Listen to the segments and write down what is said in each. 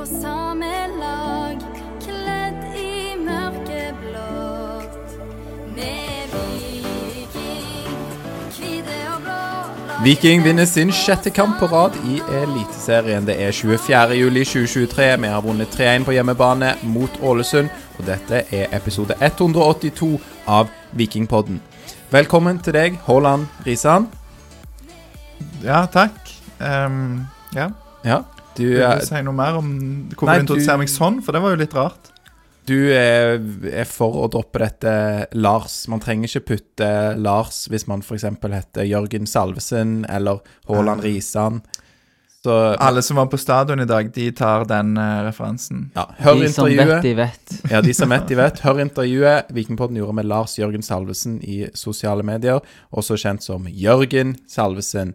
på samme lag, kledd i mørkeblått. Med Viking, hvite og blå. Viking vinner sin sjette kamp på rad i Eliteserien. Det er 24. juli 2023. Vi har vunnet 3-1 på hjemmebane mot Ålesund, og dette er episode 182 av Vikingpodden. Velkommen til deg, Haaland Risan. Ja, takk. Um, ja. Ja, du, Vil du si noe mer om hvorfor Nei, du introduserer meg sånn? For det var jo litt rart. du er, er for å droppe dette Lars. Man trenger ikke putte Lars hvis man f.eks. heter Jørgen Salvesen eller Haaland Ah. Risan. Så Alle som var på stadion i dag, de tar den uh, referansen. ja, hør De som vet, de vet. Ja, de som vet, de vet. Hør intervjuet Vikingpodden gjorde med Lars Jørgen Salvesen i sosiale medier, også kjent som Jørgen Salvesen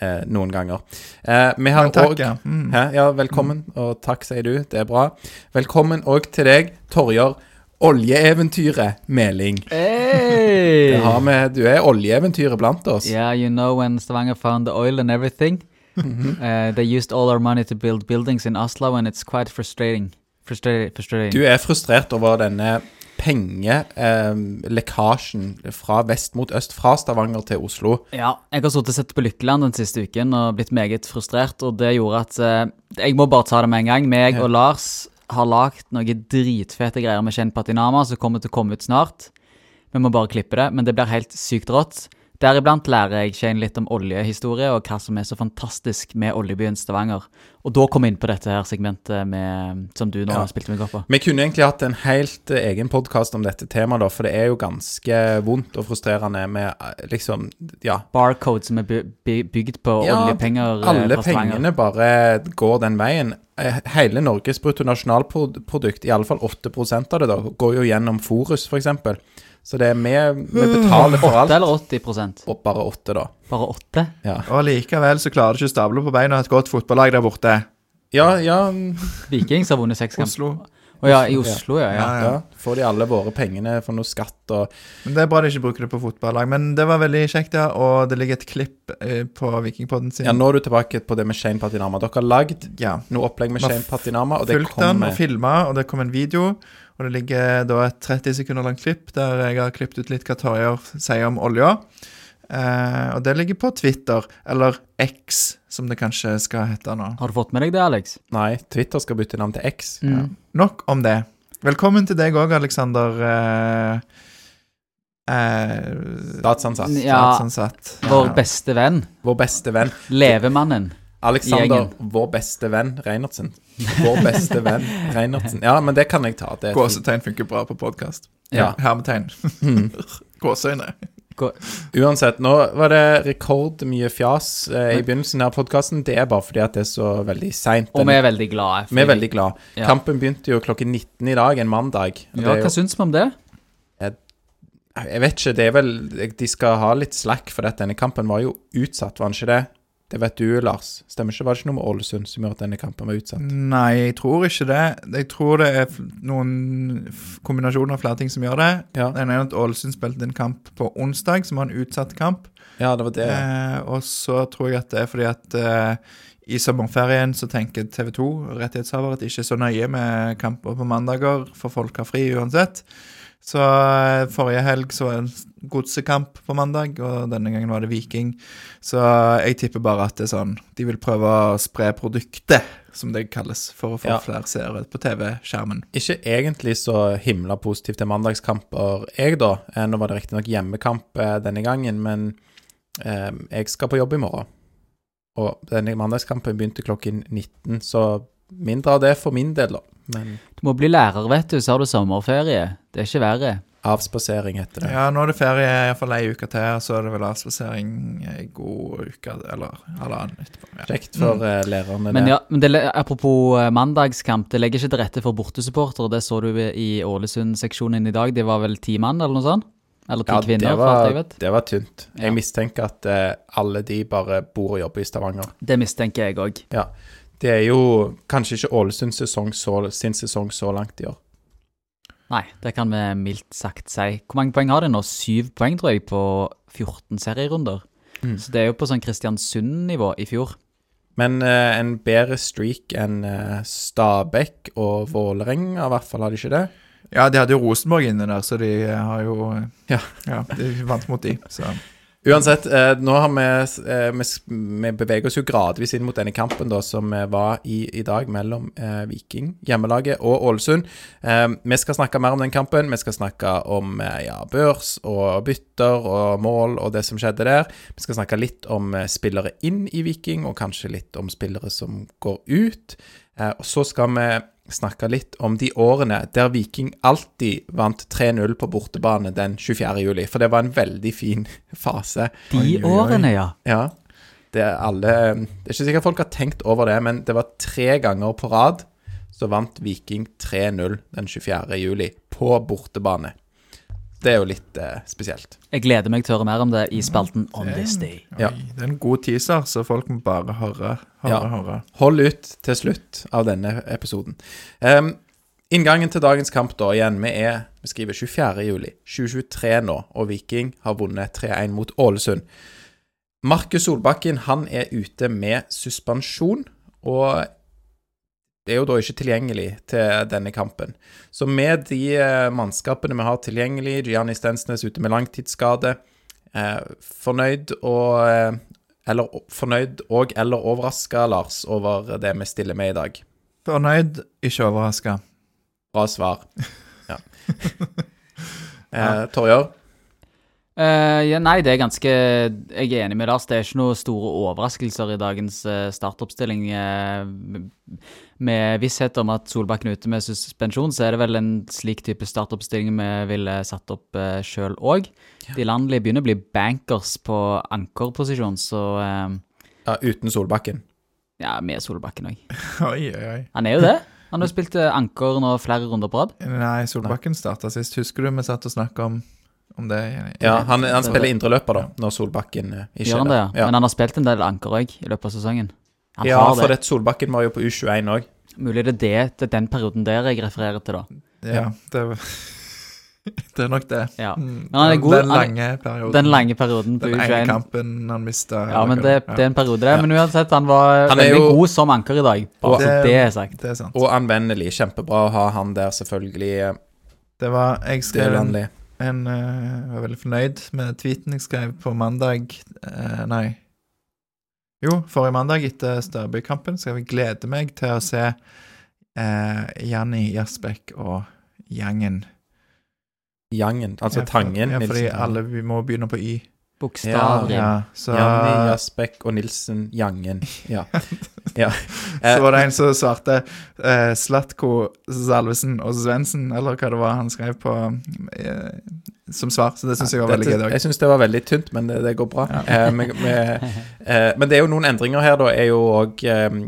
eh, noen ganger. Eh, vi har Men takk, òg ja. Mm. Hæ? Ja, velkommen, og takk, sier du. Det er bra. Velkommen òg til deg, Torjer. Oljeeventyret Meling. Hey! Det har vi, du er oljeeventyret blant oss. Yeah, you know when Stavanger found the oil and everything? uh, they used all our money to build buildings in Oslo, and it's quite frustrating. Frustrating. frustrating. Du er frustrert over denne pengelekkasjen fra vest mot øst, fra Stavanger til Oslo. Ja, jeg har sittet og sett på Lykkeland den siste uken og blitt meget frustrert, og det gjorde at eh, Jeg må bare ta det med en gang. Meg og Lars har lagd noen dritfete greier med Shane Patinama som kommer til å komme ut snart. Vi må bare klippe det, men det blir helt sykt rått. Deriblant lærer jeg Shane litt om oljehistorie og hva som er så fantastisk med oljebyen Stavanger. Og da kom jeg inn på dette her segmentet med, som du nå Ja. spilte meg opp på. Vi kunne egentlig hatt en helt eh, egen podkast om dette temaet, da, for det er jo ganske vondt og frustrerende med eh, liksom Ja. Barcode som er by by bygd på Ja, oljepenger Ja, Alle pengene bare går den veien. Eh, Hele Norges bruttonasjonalprodukt, i alle fall 8 av det, da, går jo gjennom Forus, f.eks. Så det er vi, vi betaler for alt. 8 eller 80 Og bare 8, da. Bare 8? Ja, Og likevel så klarer du ikke å stable på beina et godt fotballag der borte. ja. ja, Vikings har vunnet seks kamper. Oslo. Å ja, i Oslo, ja. ja. Ja, ja. Får de alle våre pengene for noe skatt og Men Det er bra de ikke bruker det på fotballag. Men det var veldig kjekt, ja. Og det ligger et klipp eh, på Vikingpodden sin. Ja, nå er du tilbake på det med Shane Patinama. Dere har lagd Ja. noe opplegg med Shane Patinama, og det Fulgt den og filma, og det kom en video. Og det ligger da et 30 sekunder langt klipp der jeg har klippet ut litt hva Torjer sier om olja. Eh, og det ligger på Twitter, eller X, som det kanskje skal hete nå. Har du fått med deg det, Alex? Nei, Twitter skal bytte navn til X. Mm. Ja. Nok om det. Velkommen til deg òg, Aleksander. Eh, eh, Statsansatt. Ja. statsansatt. Vår beste venn. Vår beste venn. Levemannen. Alexander, vår beste venn Reinertsen. Vår beste venn Reinertsen. Ja, men det kan jeg ta. Det er. Gåsetegn funker bra på podkast. Ja. Hermetegn. Mm. Gåseøyne. Gå- Uansett, nå var det rekordmye fjas eh, i begynnelsen av podkasten. Det er bare fordi at det er så veldig seint. Og vi er veldig glade. Vi er veldig glad. Ja. Kampen begynte jo klokken 19 i dag, en mandag. Ja, hva jo, syns vi om det? jeg vet ikke, det er vel De skal ha litt slack, for at denne kampen var jo utsatt, var den ikke det? Det vet du, Lars. Stemmer ikke? Var det ikke noe med Ålesund som gjorde at denne kampen var utsatt? Nei, jeg tror ikke det. Jeg tror det er noen kombinasjoner av flere ting som gjør det. Ja, Den ene er at Ålesund spilte en kamp på onsdag, som var en utsatt kamp. ja det var det. Eh, og så tror jeg at det er fordi at eh, i sommerferien så tenker TV 2, rettighetshaver, at det ikke er så nøye med kamper på mandager, for folk har fri uansett. Så eh, forrige helg så var det en godsekamp på mandag, og denne gangen var det Viking. Så jeg tipper bare at det er sånn De vil prøve å spre produktet, som det kalles, for å få Ja. flere seere på TV-skjermen. Ikke egentlig så himla positivt til mandagskamper, jeg, da. Eh, Nå var det riktignok hjemmekamp eh, denne gangen, men eh, jeg skal på jobb i morgen. Og denne mandagskampen begynte klokken 19, så mindre av det for min del, da. Men Du må bli lærer, vet du, så har du sommerferie. Det er ikke verre. Avspasering heter det. Ja, nå er det ferie iallfall ei uke til, og så er det vel avspasering ei god uke eller halvannen etterpå. Ja. Kjekt for mm. lærerne. Men ja, men det, apropos eh, mandagskamp, det legger ikke til rette for bortesupportere. Det så du i Ålesund-seksjonen i dag. De var vel ti mann, eller noe sånt? Eller ti Ja, kvinner, det var, jeg var, vet. det var tynt. Ja. Jeg mistenker at uh, alle de bare bor og jobber i Stavanger. Det mistenker jeg òg. Ja. Det er jo kanskje ikke Ålesunds sesong så, sin sesong så langt i år. Nei, det kan vi mildt sagt si. Hvor mange poeng har de nå? Syv poeng, tror jeg, på 14 serierunder. Mm. Så det er jo på sånn Kristiansund-nivå i fjor. Men eh, en bedre streak enn eh, Stabæk og Vålerenga, i hvert fall, har de ikke det? ja, de hadde jo Rosenborg inne der, så de har jo Ja. ja de vant mot de, så Uansett, eh, nå har vi, eh, vi Vi beveger oss jo gradvis inn mot denne kampen da, som eh, var i, i dag mellom eh, Viking, hjemmelaget, og Ålesund. Eh, vi skal snakke mer om den kampen. Vi skal snakke om ja, børs og bytter og mål og det som skjedde der. Vi skal snakke litt om spillere inn i Viking, og kanskje litt om spillere som går ut. Og så skal vi snakke litt om de årene der Viking alltid vant 3-0 på bortebane den 24. juli. For det var en veldig fin fase. De Oi, oi, oi. årene, ja. Ja. Det er alle Det er ikke sikkert folk har tenkt over det, men det var tre ganger på rad så vant Viking 3-0 den 24. juli på bortebane. Det er jo litt eh, spesielt. Jeg gleder meg til å høre mer om det i spalten On This Day. Ja. Det er en god teaser, så folk må bare høre, høre, Ja. høre. Hold ut til slutt av denne episoden. Um, inngangen til dagens kamp, da, igjen. Vi er Vi skriver 24. juli 2023 nå, og Viking har vunnet 3-1 mot Ålesund. Markus Solbakken han er ute med suspensjon, og er jo da ikke tilgjengelig til denne kampen. Så med de eh, mannskapene vi har tilgjengelig, Gianni Stensnes ute med langtidsskade, eh, fornøyd og eh, eller fornøyd og eller overraska, Lars, over det vi stiller med i dag? Fornøyd, ikke overraska. Bra svar. Ja. eh, Torjer? Eh, ja, nei, det er ganske Jeg er enig med Lars. Det er ikke noen store overraskelser i dagens uh, startoppstilling. Uh, med- visshet om at Solbakken er ute med suspensjon, så er det vel en slik type startoppstilling vi ville satt opp uh, sjøl òg. De landlige begynner å bli bankers på ankerposisjon, så Ja, uten Solbakken. ja, med Solbakken òg. Oi, oi, oi. Han er jo det. Han har jo spilt anker nå flere runder på rad. Nei, Solbakken starta sist. Husker du vi satt og snakka om, om det? Ja, han, han spiller indreløper, da, når Solbakken eh, ikke Gjør han det, ja. Ja, Men han har spilt en del anker òg i løpet av sesongen. Han ja for det. Solbakken var jo på U21 òg. Mulig det er det, det er den perioden der jeg refererer til, da. Ja, det, det er nok det. Ja. Mm, Men han er den- god- Den lange perioden. Den lange perioden på Den ene U21. kampen han mista. Ja, men det, det er en periode, det. Ja. Men uansett, han var Han veldig jo- god som anker i dag. Bare så Det- det er sagt. Det er sant. Og anvendelig. Kjempebra å ha han der, selvfølgelig. Det var Jeg skrev en. En uh, var veldig fornøyd med tweeten jeg skrev på mandag uh, Nei. Jo, forrige mandag etter Stabøy-kampen skrev jeg gleder meg til å se uh, Janni Jasbekk og Jangen. Jangen, altså Tangen. Ja, fordi Nilsen, alle vi må begynne på Y. Bokstavrim. Ja, så, Janni, Jasbekk og Nilsen Jangen. Ja. ja. Eh, så var det en som svarte uh, Slatko Salvesen og Svendsen, eller hva det var han skrev på uh, som svar. Så det syns jeg var veldig Dette- gøy. Jeg syns det var veldig tynt, men det, det går bra. Ja. Eh, men, med, uh, men det er jo noen endringer her, da. Er jo òg eh,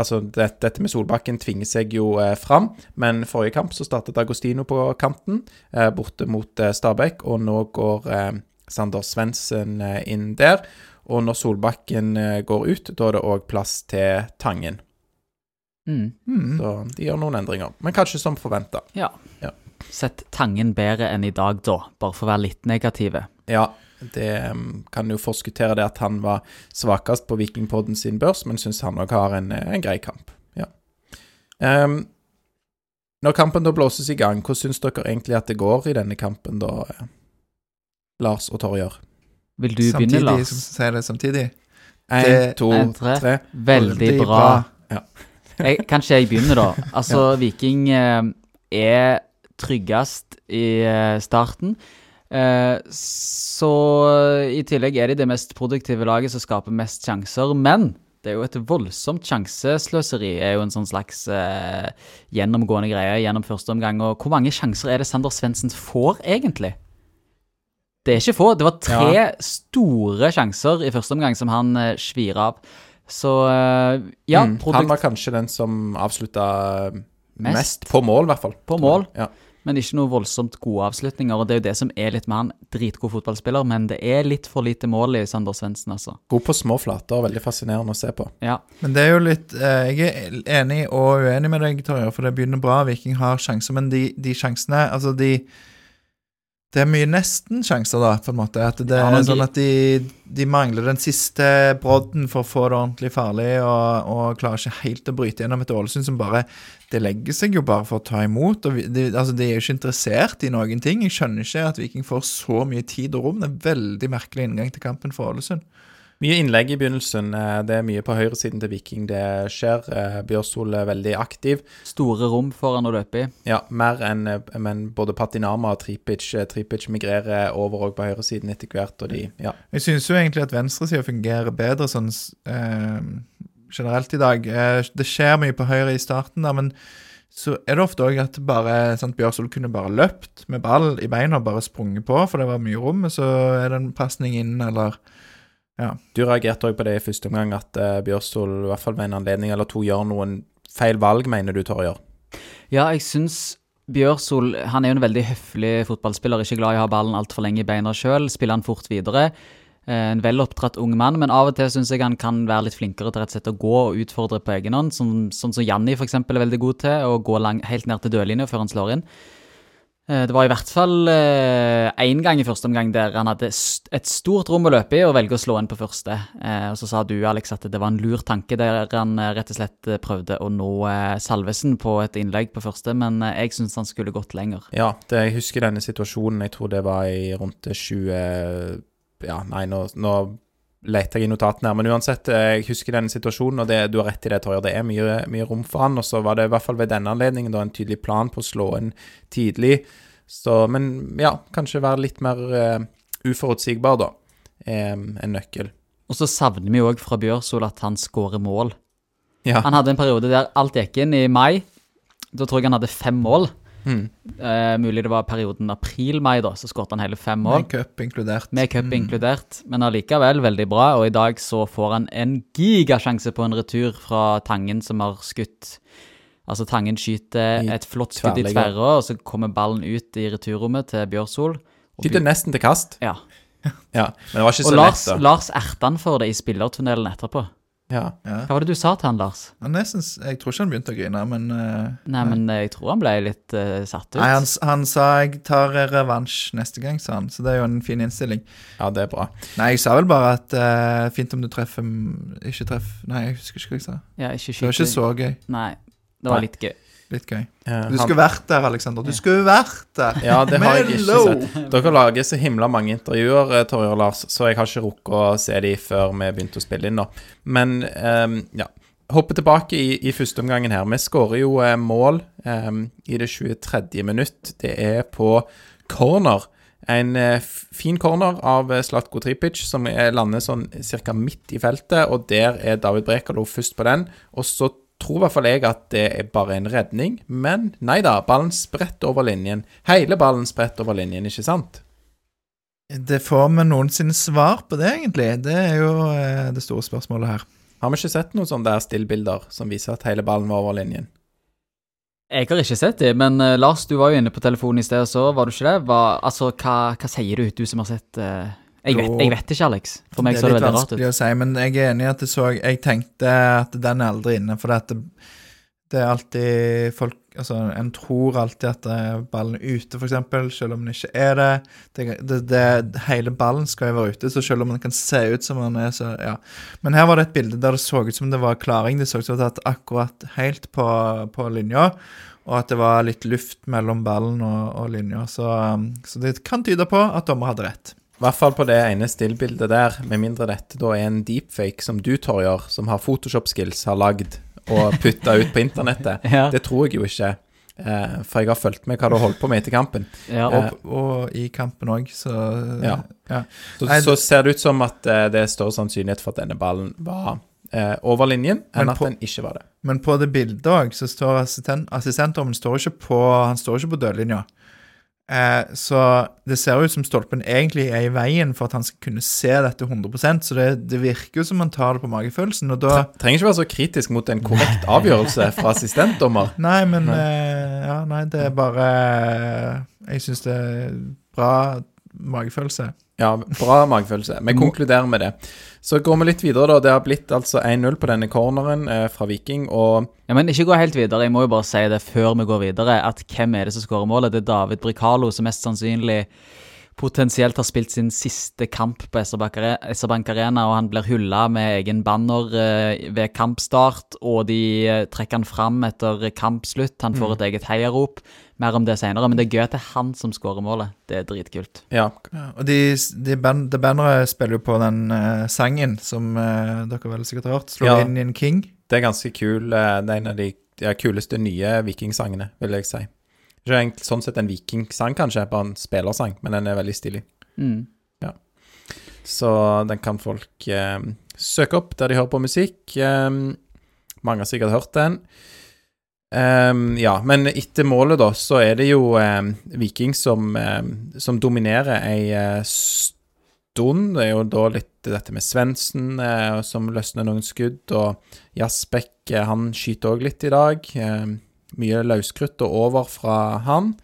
Altså, det, dette med Solbakken tvinger seg jo eh, fram, men forrige kamp så startet Agostino på kanten, eh, borte mot eh, Stabæk, og nå går eh, Sander Svendsen eh, inn der. Og når Solbakken eh, går ut, da er det òg plass til Tangen. Mm. Mm. Så de gjør noen endringer, men kanskje som forventa. Ja. Ja. Sett Tangen bedre enn i dag, da. Bare for å være litt negative. Ja, det um, kan jo forskuttere det at han var svakest på Vikingpodden sin børs, men syns han òg har en, en grei kamp. Ja. Um, når kampen da blåses i gang, hvordan syns dere egentlig at det går i denne kampen, da, eh, Lars og Torjer? Vil du samtidig, begynne, Lars? sier det samtidig. Én, to, En, tre. tre. Veldig bra. Jeg, kanskje jeg begynner, da. Altså, Viking eh, er tryggest i eh, starten. Eh, så i tillegg er de det mest produktive laget som skaper mest sjanser. Men Det er jo et voldsomt sjansesløseri, er jo en sånn slags eh, gjennomgående greie gjennom første omgang. Og hvor mange sjanser er det Sander Svendsen får, egentlig? Det er ikke få. Det var tre store sjanser i første omgang som han eh, svir av. Så eh, ja, Mm, produkt han var kanskje den som avslutta Mest. mest. på mål, i hvert fall. På mål. Ja. men ikke noe voldsomt gode avslutninger. Og det er jo det som er litt med han. Dritgod fotballspiller, men det er litt for lite mål i Sander Svendsen, altså. God på små flater, veldig fascinerende å se på. Ja. Men det er jo litt eh, Jeg er enig og uenig med deg, Torje, for det begynner bra. Viking har sjanser, men de, de sjansene Altså, de Det er mye nesten-sjanser, da, på en måte. At det er sånn at de, de mangler den siste brodden for å få det ordentlig farlig, og, og klarer ikke helt å bryte gjennom et Ålesund som bare Det legger seg jo bare for å ta imot. og de, altså, de er jo ikke interessert i noen ting. Jeg skjønner ikke at Viking får så mye tid og rom. Det er veldig merkelig inngang til kampen for Ålesund. Mye innlegg i begynnelsen. eh, Det er mye på høyresiden til Viking det skjer. Eh, Bjørsol er veldig aktiv. Store rom foran å løpe i. Ja, mer enn eh, Men både Patinama og Tripic Tripic migrerer over òg på høyresiden etter hvert, og de Ja. Jeg syns jo egentlig at venstresida fungerer bedre sånn eh, generelt i dag. Eh, det skjer mye på høyre i starten, da, men så er det ofte òg at bare sant, Bjørsol kunne bare løpt med ball i beina og bare sprunget på, for det var mye rom, men så er det en pasning inn, eller Du reagerte òg på det i første omgang, at uh, Bjørstol i hvert fall ved en anledning eller to gjør noen feil valg, mener du, Torjer? Ja, jeg syns Bjørsol Han er jo en veldig høflig fotballspiller, ikke glad i å ha ballen altfor lenge i beina sjøl. Spiller han fort videre. Eh, En vel oppdratt ung mann, men av og til syns jeg han kan være litt flinkere til rett og slett å gå og utfordre på egen hånd, sånn, sånn som Janni f.eks. er veldig god til, å gå lang, helt ned til dørlinja før han slår inn. Eh, Det var i hvert fall én gang i første omgang der han hadde et stort rom å løpe i og velge å slå inn på første. Eh, Og så sa du, Alex, at det var en lur tanke der han eh, rett og slett eh, prøvde å nå eh, Salvesen på et innlegg på første, men eh, jeg syns han skulle gått lenger. Ja, det, jeg husker denne situasjonen. Jeg tror det var i rundt 20 Ja, nei, nå, nå leter jeg i notatene her, men uansett, eh, jeg husker denne situasjonen, og det, du har rett i det, Torjer. Det er mye, mye rom for han, og så var det i hvert fall ved denne anledningen da en tydelig plan på å slå inn tidlig. Så, men ja, kanskje være litt mer uh, uforutsigbar, da. Um, en nøkkel. Og så savner vi òg fra Bjørsol at han skårer mål. Ja. Han hadde en periode der alt gikk inn i mai. Da tror jeg han hadde fem mål. Mm. Eh, mulig det var perioden april-mai, da, så skåret han hele fem mål. med cup inkludert. Med cup inkludert, men allikevel veldig bra. Og i dag så får han en gigasjanse på en retur fra Tangen, som har skutt Altså, Tangen skyter et flott skudd i tverra, og så kommer ballen ut i returrommet til Bjørsol. Og Skyter nesten til kast. Ja. Ja, men det var ikke Og så Lars, lett, da. Lars erta han for det i spillertunnelen etterpå. Ja. Ja. Hva var det du sa til han, Lars? Han nesten, jeg tror ikke han begynte å grine, men eh, Nei, men eh, jeg tror han ble litt eh, satt ut. Nei, han, han sa 'jeg tar revansj neste gang', sa han. Så det er jo en fin innstilling. ja, det er bra. Nei, jeg sa vel bare at eh, fint om du treffer Ikke treff Nei, jeg husker ikke hva jeg sa. Ja, ikke Det var ikke skyte. så gøy. Nei, det var Nei. litt gøy. Litt gøy. Eh, Du skulle vært der, Aleksander. Du skulle vært der! Ja, det har jeg ikke sett. Dere lager så himla mange intervjuer, eh, Torje og Lars, så jeg har ikke rukket å se de før vi begynte å spille inn nå. Men um, ja. Hoppe tilbake i, i første omgangen her. Vi skårer jo eh, mål ehm, i det 23. minutt. Det er på corner. En eh, fin corner av eh, Slatko Tripic, som er, lander sånn cirka midt i feltet, og der er David Brekalo først på den. Og så tror i hvert fall jeg at det er bare en redning, men nei da, ballen spredt over linjen. Hele ballen spredt over linjen, ikke sant? Det får vi noensinne svar på det, egentlig. Det er jo eh, det store spørsmålet her. Har vi ikke sett noen sånne der stillbilder som viser at hele ballen var over linjen? Jeg har ikke sett det, men eh, Lars, du var jo inne på telefonen i sted, så var du ikke det? Hva, altså, hva, hva sier du, du som har sett eh, jeg, vet, jeg vet ikke, Alex. For meg det så det veldig rart ut. Det er litt vanskelig å si, men jeg er enig i at jeg, så Jeg tenkte at den er aldri inne, for det, det er alltid folk Altså, en tror alltid at ballen er ute, eksempel, selv om den ikke er det. det, det, hele ballen skal jo være ute, så selv om den kan se ut som den er, så ja. Men her var det et bilde der det så ut som det var klaring. Det så ut som det var akkurat helt på, på linja, og at det var litt luft mellom ballen og, og linja. Så, um, så det kan tyde på at dommer hadde rett. I hvert fall på det ene stillbildet der, med mindre dette da er en deepfake som du, Torjer, som har Photoshop-skills, har lagd og putta ut på internettet. Ja. Det tror jeg jo ikke, eh, for jeg har fulgt med hva du har holdt på med etter kampen. Ja, Eh, Og, og i kampen òg, så Ja. ja. Så, Nei, så ser det ut som at eh, det er større sannsynlighet for at denne ballen var over linjen enn på, at den ikke var det. Men på det bildet òg, så står assistent, assistentdommen står ikke på Han står ikke på dødlinja. Eh, så det ser ut som stolpen egentlig er i veien for at han skal kunne se dette 100% så det, det virker jo som han tar det på magefølelsen, og da Trenger ikke være så kritisk mot en korrekt avgjørelse fra assistentdommer. Nei, men Nei. eh, Ja, nei, det er bare Jeg syns det er bra magefølelse. Ja, bra magefølelse. Vi konkluderer med det. Så går vi litt videre, da. Det har blitt altså 1-0 på denne corneren eh, fra Viking, og Ja, Men ikke gå helt videre. Jeg må jo bare si det før vi går videre, at hvem er det som skårer målet? Det er David Bricalo, som mest sannsynlig potensielt har spilt sin siste kamp på SR-Bank Arena, og han blir hylla med egen banner eh, ved kampstart, og de eh, trekker han fram etter kampslutt. Han får et eget heiarop. Mer om det senere, men det er gøy at det er han som skårer målet. Det er dritkult. ja. Ja, og de, de band, de banneret spiller jo på den uh, sangen som uh, dere vel sikkert har hørt. 'Slå Ja. king'. Det er ganske kul. Uh, Det er en av de ja, kuleste nye vikingsangene, vil jeg si. Ikke egentlig sånn sett en vikingsang, kanskje, bare en spillersang, men den er veldig stilig. Mm. Så den kan folk eh, søke opp der de hører på musikk. Eh, mange har sikkert hørt den. Um, ja, men etter målet, da, så er det jo eh, Viking som, eh, som dominerer ei eh, stund. Det er jo da litt dette med Svendsen som løsner noen skudd, og Jasbekk han skyter òg litt i dag. Eh, mye løskrutt og over fra han.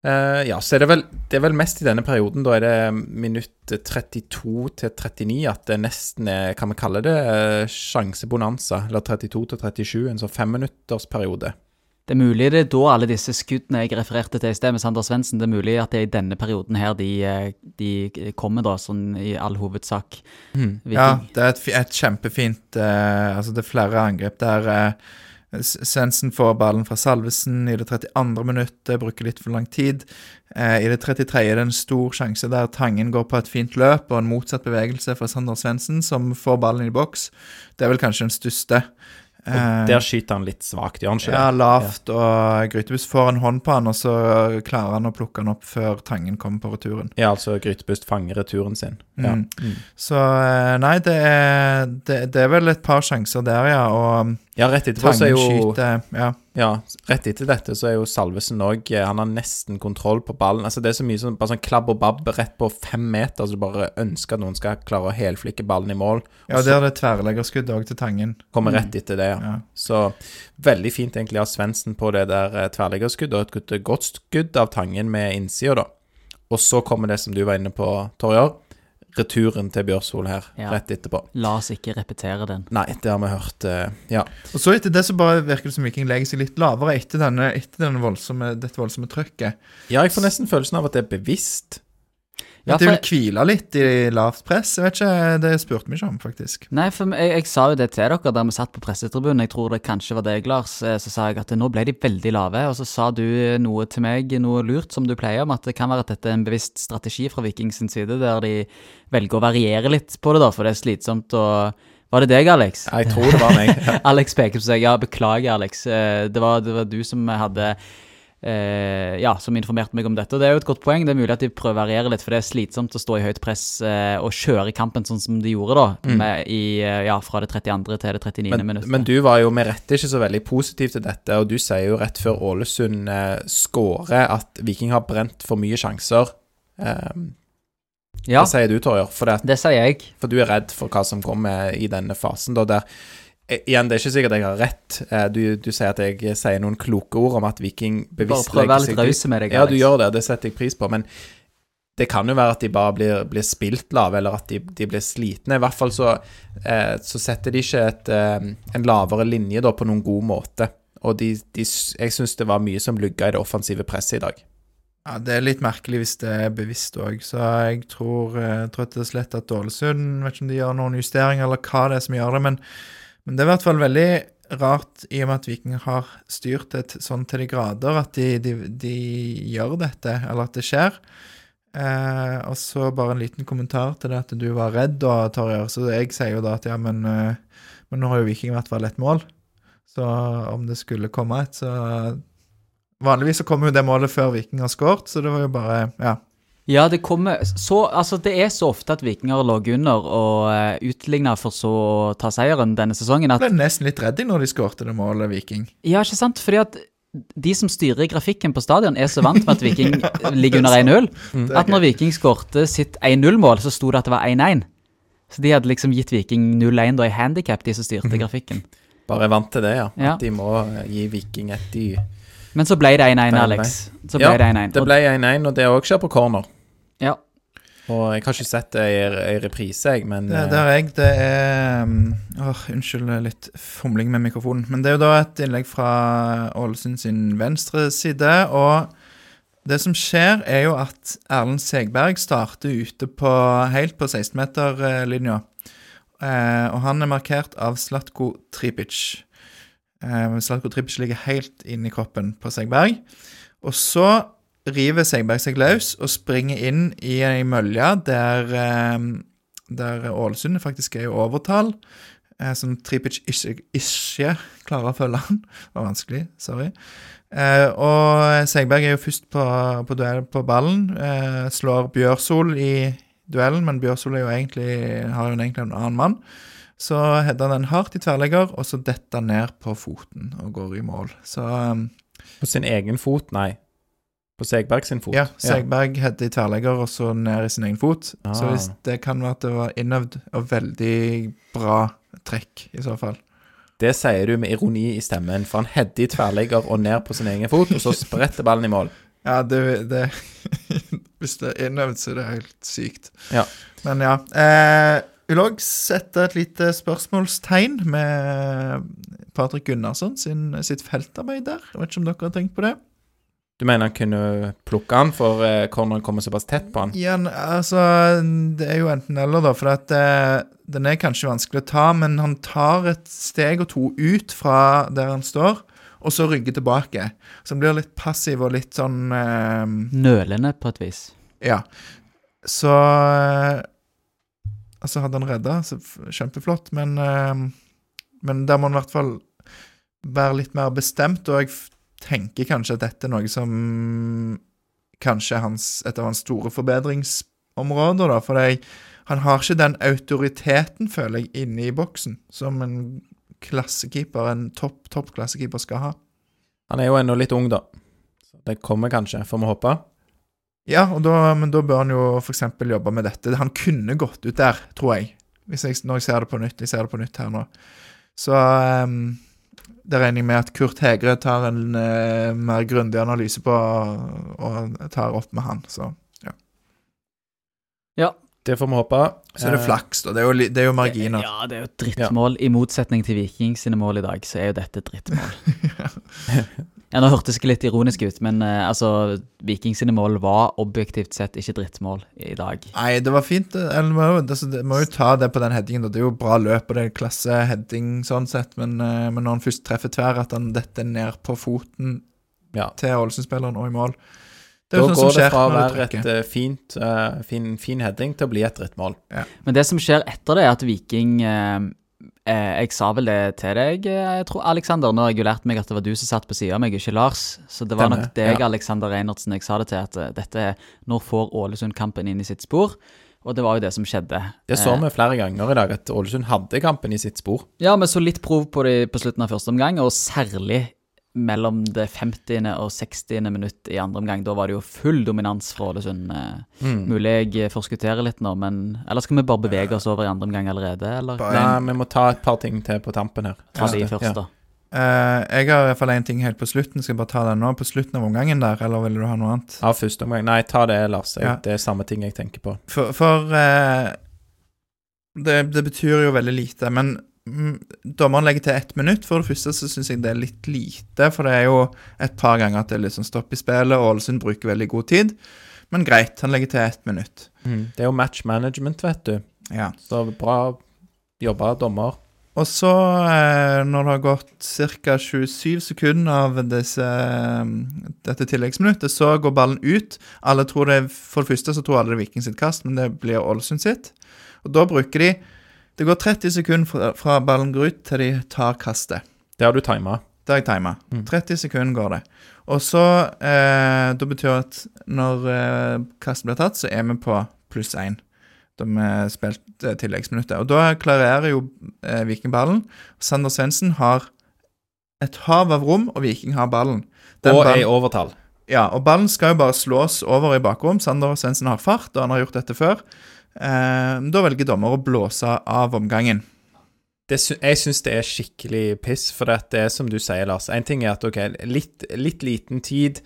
Uh, ja, så er det vel Det er vel mest i denne perioden, da er det minutt 32 til 39 at det nesten er, kan vi kalle det, uh, sjansebonanza. Eller 32 til 37, en sånn femminuttersperiode. Det er mulig det er da alle disse skuddene jeg refererte til i sted med Sander Svendsen, det er mulig at det er i denne perioden her de, eh, de kommer, da, sånn i all hovedsak. Mm. Ja, det er et, et kjempefint uh, Altså, det er flere angrep der. S- Svendsen får ballen fra Salvesen i det 32. minuttet, bruker litt for lang tid. Eh, I det 33. er det en stor sjanse der Tangen går på et fint løp og en motsatt bevegelse fra Sander Svendsen, som får ballen i boks. Det er vel kanskje den største. Og Eh, der skyter han litt svakt, gjør han ikke det? ja, lavt, og Grytebust får en hånd på han, og så klarer han å plukke han opp før Tangen kommer på returen. Ja, altså Grytebust fanger returen sin. Ja. Mm. Så eh, nei, det er, det, det er vel et par sjanser der, ja. Og ja, rett etterpå så er jo skyter Ja. Ja, rett etter dette så er jo Salvesen òg Han har nesten kontroll på ballen. Altså Det er så mye sånn bare sånn klabb og babb rett på fem meter, så du bare ønsker at noen skal klare å helflikke ballen i mål. ja, Og der så er det tverrleggerskudd òg til Tangen. kommer rett etter det, ja. Ja. Så veldig fint egentlig av Svendsen på det der eh, tverrleggerskuddet, og et godt skudd av Tangen med innsida, da. Og så kommer det som du var inne på, Torjar. Returen til Bjørsvold her, Ja. rett etterpå. La oss ikke repetere den. Nei, det har vi hørt. eh, Ja. Og så etter det så bare virker det som Viking legger seg litt lavere etter, denne, etter denne voldsomme, dette voldsomme trøkket. ja, jeg får nesten følelsen av at det er bevisst. Ja, for... de for- vil hvile litt i lavt press. Jeg vet ikke, Det spurte vi ikke om, faktisk. Nei, for jeg, jeg sa jo det til dere da vi satt på pressetribunen. Jeg tror det kanskje var deg, Lars. eh, Så sa jeg at nå ble de veldig lave. Og så sa du noe til meg, noe lurt som du pleier, om at det kan være at dette er en bevisst strategi fra Vikings side, der de velger å variere litt på det, da, for det er slitsomt å Var det deg, Alex? Jeg tror det var meg. Alex peker på seg. Ja, beklager, Alex. Eh, Det var, det var du som hadde eh, Ja, som informerte meg om dette. Og det er jo et godt poeng. Det er mulig at de prøver å variere litt, for det er slitsomt å stå i høyt press eh, og kjøre kampen sånn som de gjorde, da. Med, i, eh, ja, fra det 32. til det 39. Men, minuttet. men du var jo med rette ikke så veldig positiv til dette, og du sier jo rett før Ålesund skårer at Viking har brent for mye sjanser. Eh, ja, Det sier du, Torjer? For, det, det sier jeg. for du er redd for hva som kommer i denne fasen, da, der Igjen, det er ikke sikkert jeg har rett. Eh, Du, du sier at jeg sier noen kloke ord om at Viking Bare prøv å være litt rause med deg, Ja, du gjør det, det setter jeg pris på, men det kan jo være at de bare blir, blir spilt lave, eller at de, de blir slitne. I hvert fall så, eh, så setter de ikke et, eh, en lavere linje da på noen god måte. Og de, de, jeg syns det var mye som lugga i det offensive presset i dag. Ja, Det er litt merkelig hvis det er bevisst òg, så jeg tror, eh, tror rett og slett at Ålesund Vet ikke om de gjør noen justeringer, eller hva det er som gjør det, men, men det er i hvert fall veldig rart, i og med at Viking har styrt det sånn til de grader, at de, de, de gjør dette, eller at det skjer. Eh, og så bare en liten kommentar til det at du var redd, da, Torjer. Så jeg sier jo da at ja, men, eh, men nå har jo Viking i hvert fall et mål. Så om det skulle komme et, så Vanligvis så kommer jo det målet før Viking har skåret, så det var jo bare Ja. Ja, det kommer så Altså, det er så ofte at Vikinger lå under og uh, utligna for så å ta seieren denne sesongen at Jeg ble nesten litt redd når de skårte det målet, Viking. Ja, ikke sant? Fordi at de som styrer grafikken på stadion, er så vant med at Viking ligger under 1-0, at når Viking skårte sitt 1-0-mål, så sto det at det var 1-1. Så de hadde liksom gitt Viking 0-1 da i handikap, de som styrte grafikken. Bare vant til det, ja. Ja. At de må eh, gi Viking et dy. Men så ble det 1-1, Alex. Så ble Ja, det 1-1. Det ble 1-1, og det òg skjer på corner. Ja. Og jeg har ikke sett det i, i reprise, jeg, men Det, eh, det har jeg. Det er um, åh, Unnskyld litt fomling med mikrofonen. Men det er jo da et innlegg fra Ålesund sin venstre side. Og det som skjer, er jo at Erlend Segberg starter ute på, helt på 16-meterlinja. Eh, og han er markert av Slatko Tripic. Eh, Slatko Tripic ligger helt inni kroppen på Segberg. Og så river Segberg seg løs og springer inn i ei mølje der, eh, der Ålesund faktisk er i overtall. Eh, som Tripic ikke, ikke klarer å følge han. Det var vanskelig, sorry. Eh, og Segberg er jo først på, på, duell, på ballen. Eh, slår Bjørsol i duellen, men Bjørsol jo egentlig, har jo egentlig en annen mann. Så header den hardt i tverrlegger, og så detter han ned på foten og går i mål. Så um, På sin egen fot, nei. På Segberg sin fot. Ja, Segberg header i tverrlegger og så ned i sin egen fot. Ah. Så hvis det kan være at det var innøvd og veldig bra trekk, i så fall. Det sier du med ironi i stemmen, for han header i tverrlegger og ned på sin egen fot, og så spretter ballen i mål. Ja, det, det Hvis det er innøvd, så er det helt sykt. Ja. Men ja. Eh, vil òg sette et lite spørsmålstegn med Patrick Gunnarsson sin, sitt feltarbeid der. Jeg vet ikke om dere har tenkt på det? Du mener han kunne plukke han, for eh, corneren kommer såpass tett på han? Ja, altså Det er jo enten eller, da. For at eh, den er kanskje vanskelig å ta, men han tar et steg og to ut fra der han står, og så rygger tilbake. Så han blir litt passiv og litt sånn eh, Nølende, på et vis. Ja. Så eh, Altså, hadde han redda, så kjempeflott, men uh, Men der må han i hvert fall være litt mer bestemt, og jeg tenker kanskje at dette er noe som Kanskje er hans, et av hans store forbedringsområder, da, for jeg, han har ikke den autoriteten, føler jeg, inne i boksen som en klassekeeper, en topp, topp klassekeeper skal ha. Han er jo ennå litt ung, da. Det kommer kanskje, får vi håpe. Ja, og da, men da bør han jo f.eks. jobbe med dette. Han kunne gått ut der, tror jeg. Hvis jeg, når jeg ser det på nytt. Jeg ser det på nytt her nå. Så um, det regner jeg med at Kurt Hegre tar en uh, mer grundig analyse på og tar opp med han. Så, Det får vi håpe. så er det Eh, flaks, da. Det er jo, det er jo marginer. Ja, det er jo et drittmål. I motsetning til Viking sine mål i dag, så er jo dette et drittmål. ja, Nå hørtes det litt ironisk ut, men uh, altså, Viking sine mål var objektivt sett ikke drittmål i dag. Nei, det var fint. det- Eller, må jo- altså, det, må jo ta det på den headingen. da. Det er jo bra løp, og det er klasseheading sånn sett, men, uh, men når han først treffer tverr, at han detter ned på foten Ja. til Ålesund-spilleren og i mål. Det er Da sånn som går det fra å være et eh, fint, eh, fin, fin heading til å bli et drittmål. Men det som skjer etter det, er at Viking eh, eh, Jeg sa vel det til deg, eh, jeg tror, Alexander. Nå har jeg jo lært meg at det var du som satt på sida av meg, ikke Lars. Så det var Denne, nok deg, ja. Alexander Reinertsen, jeg sa det til. At eh, dette Nå får Ålesund kampen inn i sitt spor. Og det var jo det som skjedde. Det så Eh, vi flere ganger i dag, at Ålesund hadde kampen i sitt spor. Ja, vi så litt prov på det på slutten av første omgang, og særlig mellom det 50. og 60. minutt i andre omgang. Da var det jo full dominans fra Ålesund. eh. Mm. Mulig jeg forskutterer litt nå, men Eller skal vi bare bevege oss over i andre omgang allerede, eller? Bare Nei, vi må ta et par ting til på tampen her. Ta de Ja. først, da. Uh, jeg har i hvert fall én ting helt på slutten. Skal jeg bare ta den nå? På slutten av omgangen der, eller vil du ha noe annet? Av første omgang. Nei, ta det, Lars. Jeg, Ja. Det er samme ting jeg tenker på. For, for uh, det, det betyr jo veldig lite. Men dommeren legger til ett minutt. For det første så syns jeg det er litt lite, for det er jo et par ganger at det er litt sånn stopp i spillet. og Ålesund bruker veldig god tid. Men greit, han legger til ett minutt. Det er jo match management, vet du. Ja. Så bra jobba, dommer. Og så, eh, når det har gått ca. 27 sekunder av disse, eh, dette tilleggsminuttet, så går ballen ut. Alle tror det, For det første så tror alle det er Viking sitt kast, men det blir Ålesund sitt. Og da bruker de Det går 30 sekunder fra, ballen går ut til de tar kastet. Det har du tima. Det har jeg tima. Mm. 30 sekunder går det. Og så eh, Da betyr at når eh, kastet blir tatt, så er vi på pluss én. Da vi spilt eh, tilleggsminuttet. Og da klarerer jo eh, Viking ballen. Sander Svendsen har et hav av rom, og Viking har ballen. Den Og er ballen- i overtall. ja, og ballen skal jo bare slås over i bakrom. Sander Svendsen har fart, og han har gjort dette før. Eh, da velger dommer å blåse av omgangen. Det, jeg syns det er skikkelig piss, for det er som du sier, Lars. En ting er at ok, litt, litt liten tid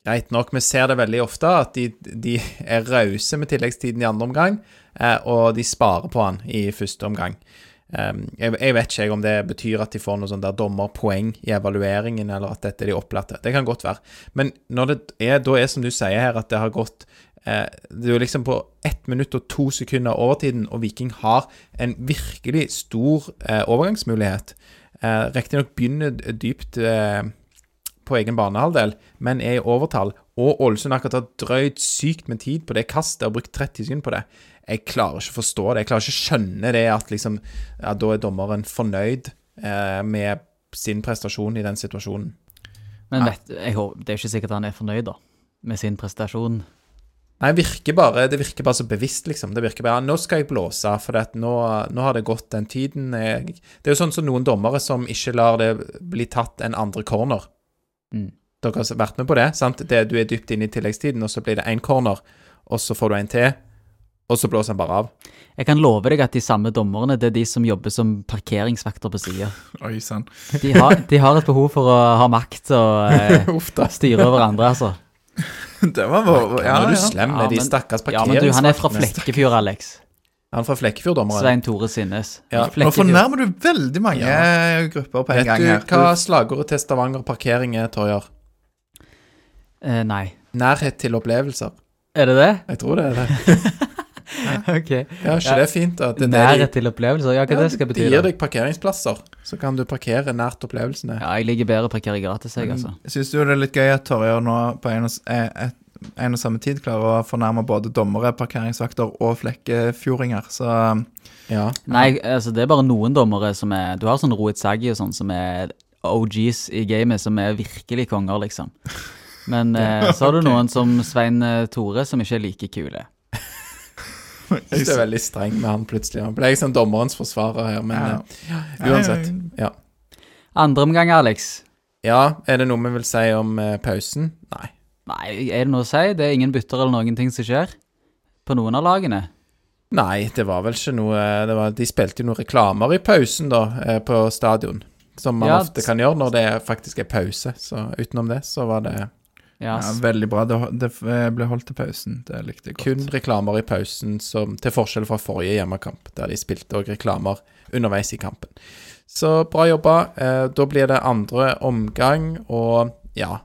Greit nok, vi ser det veldig ofte, at de, de er rause med tilleggstiden i andre omgang, eh, og de sparer på han i første omgang. Um, jeg, vet ikke om det betyr at de får noe sånn der dommerpoeng i evalueringen, eller at dette er de opplatte. Det kan godt være. Men når det er, da er som du sier her, at det har gått Det er jo liksom på ett minutt og to sekunder overtiden, og Viking har en virkelig stor eh, overgangsmulighet. Eh, Riktignok begynner dypt eh, på egen banehalvdel, men er i overtall. Og Ålesund har akkurat har drøyd sykt med tid på det kastet og brukt 30 sekunder på det. Jeg klarer ikke å forstå det. Jeg klarer ikke å skjønne det at liksom Ja, da er dommeren fornøyd eh, med sin prestasjon i den situasjonen. Men vet, jeg, det er jo ikke sikkert han er fornøyd da, med sin prestasjon. Nei, virker bare, det virker bare så bevisst, liksom. Det virker bare Nå skal jeg blåse, for nå, nå har det gått den tiden. Jeg, det er jo sånn som noen dommere som ikke lar det bli tatt en andre corner. Mm. Dere har vært med på det, sant? Det, du er dypt inne i tilleggstiden, og så blir det én corner, og så får du en til, og så blåser han bare av. Jeg kan love deg at de samme dommerne, det er de som jobber som parkeringsvakter på sida. Oi sann. De, har- de har et behov for å ha makt og eh, styre over andre, altså. Det var vår Ja, Nå er du ja. slem Ja, med de stakkars Ja, men du, han er fra. Flekkefjord, Alex. Han er fra Flekkefjord, dommeren. Svein Tore Sinnes. Ja, nå fornærmer du veldig mange grupper på en Vet gang du hva slagordet til Stavanger parkering er, Torjar? Eh, nei. Nærhet til opplevelser. Er det det? Jeg tror det er det. ok. Ja, ikke Ja. det er fint? da? Det er det Nærhet de, til opplevelser, ja, hva ja, det skal de bety? gir da? deg parkeringsplasser, så kan du parkere nært opplevelsene. Ja, jeg liker bedre å parkere gratis, jeg, altså. Syns du det er litt gøy at Torjer nå på en og, eh, et, en og samme tid klarer å fornærme både dommere, parkeringsvakter og flekkefjordinger? Så Ja. Nei, altså det er bare noen dommere som er Du har sånn Roet Saggi og sånn som er OGs i gamet, som er virkelig konger, liksom. Men eh, så har du noen som Svein eh, Tore, som ikke er like kule. Jeg synes det er veldig streng med han plutselig. Han ble jeg som dommerens forsvarer her, men Ja. eh, uansett. Ja. Andre omgang, Alex. ja, er det noe vi vil si om uh, pausen? Nei. Nei, er det noe å si? Det er ingen bytter eller noen ting som skjer på noen av lagene. Nei, det var vel ikke noe det var, De spilte jo noen reklamer i pausen, da, eh, på stadion. Som man Ja, ofte kan gjøre når det faktisk er pause. Så utenom det, så var det Ja, ja, veldig bra. Det, det ble holdt til pausen. Det likte jeg godt. kun reklamer i pausen, som, til forskjell fra forrige hjemmekamp, der de spilte òg reklamer underveis i kampen. Så bra jobba. Eh, da blir det andre omgang, og ja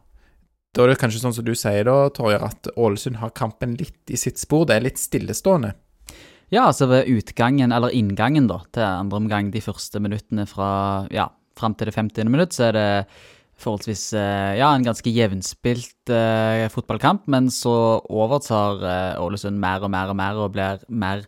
Da er det kanskje sånn som du sier, da, Torjer, at Ålesund har kampen litt i sitt spor. Det er litt stillestående. ja, altså ved utgangen, eller inngangen da, til andre omgang, de første minuttene fra ja, fram til det 50. minutt, så er det forholdsvis eh, ja, en ganske jevnspilt eh, fotballkamp, men så overtar eh, Ålesund mer og mer og mer og blir mer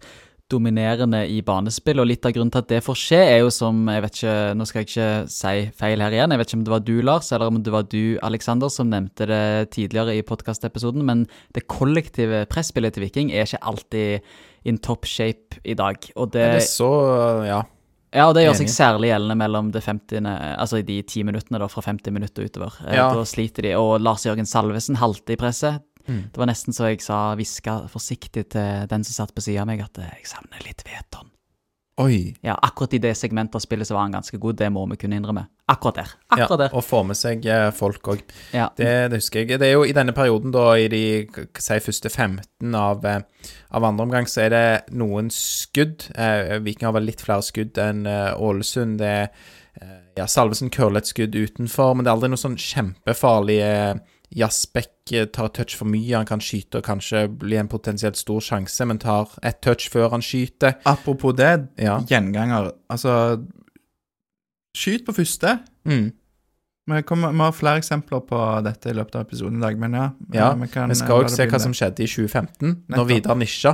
dominerende i banespill, og litt av grunnen til at det får skje, er jo som jeg vet ikke, Nå skal jeg ikke si feil her igjen, jeg vet ikke om det var du, Lars, eller om det var du, Alexander, som nevnte det tidligere i podkastepisoden, men det kollektive presspillet til Viking er ikke alltid in top shape i dag. Og det, det så Ja. Ja, og det gjør seg særlig gjeldende mellom det 50. Altså de ti minuttene, da, fra 50 minutter utover. Eh, Ja. Da sliter de. Og Lars Jørgen Salvesen halter i presset. Mm. Det var nesten så jeg sa, hviska forsiktig til den som satt på sida av meg, at eh, jeg savner litt Veton. Oi. Ja, akkurat i det segmentet av spillet så var han ganske god, det må vi kunne innrømme. Akkurat der. Akkurat ja, der. Og få med seg eh, folk òg. Ja. Det, det husker jeg. Det er jo i denne perioden, da, i de si, første 15 av, eh, av andre omgang, så er det noen skudd. Eh, Viking har vel litt flere skudd enn eh, Ålesund. Det er ja, Salvesen curler et skudd utenfor, men det er aldri noe sånn kjempefarlig eh, Jasbekk eh, tar touch for mye, han kan skyte og kanskje bli en potensielt stor sjanse, men tar et touch før han skyter. Apropos det, Ja. gjenganger. Altså Skyt på første. Mm. Vi, kommer, vi har flere eksempler på dette i løpet av episoden i dag, men ja. Ja, vi, kan, Vi skal eh, òg se hva som skjedde i 2015, Nettopp. når Vidar Nisja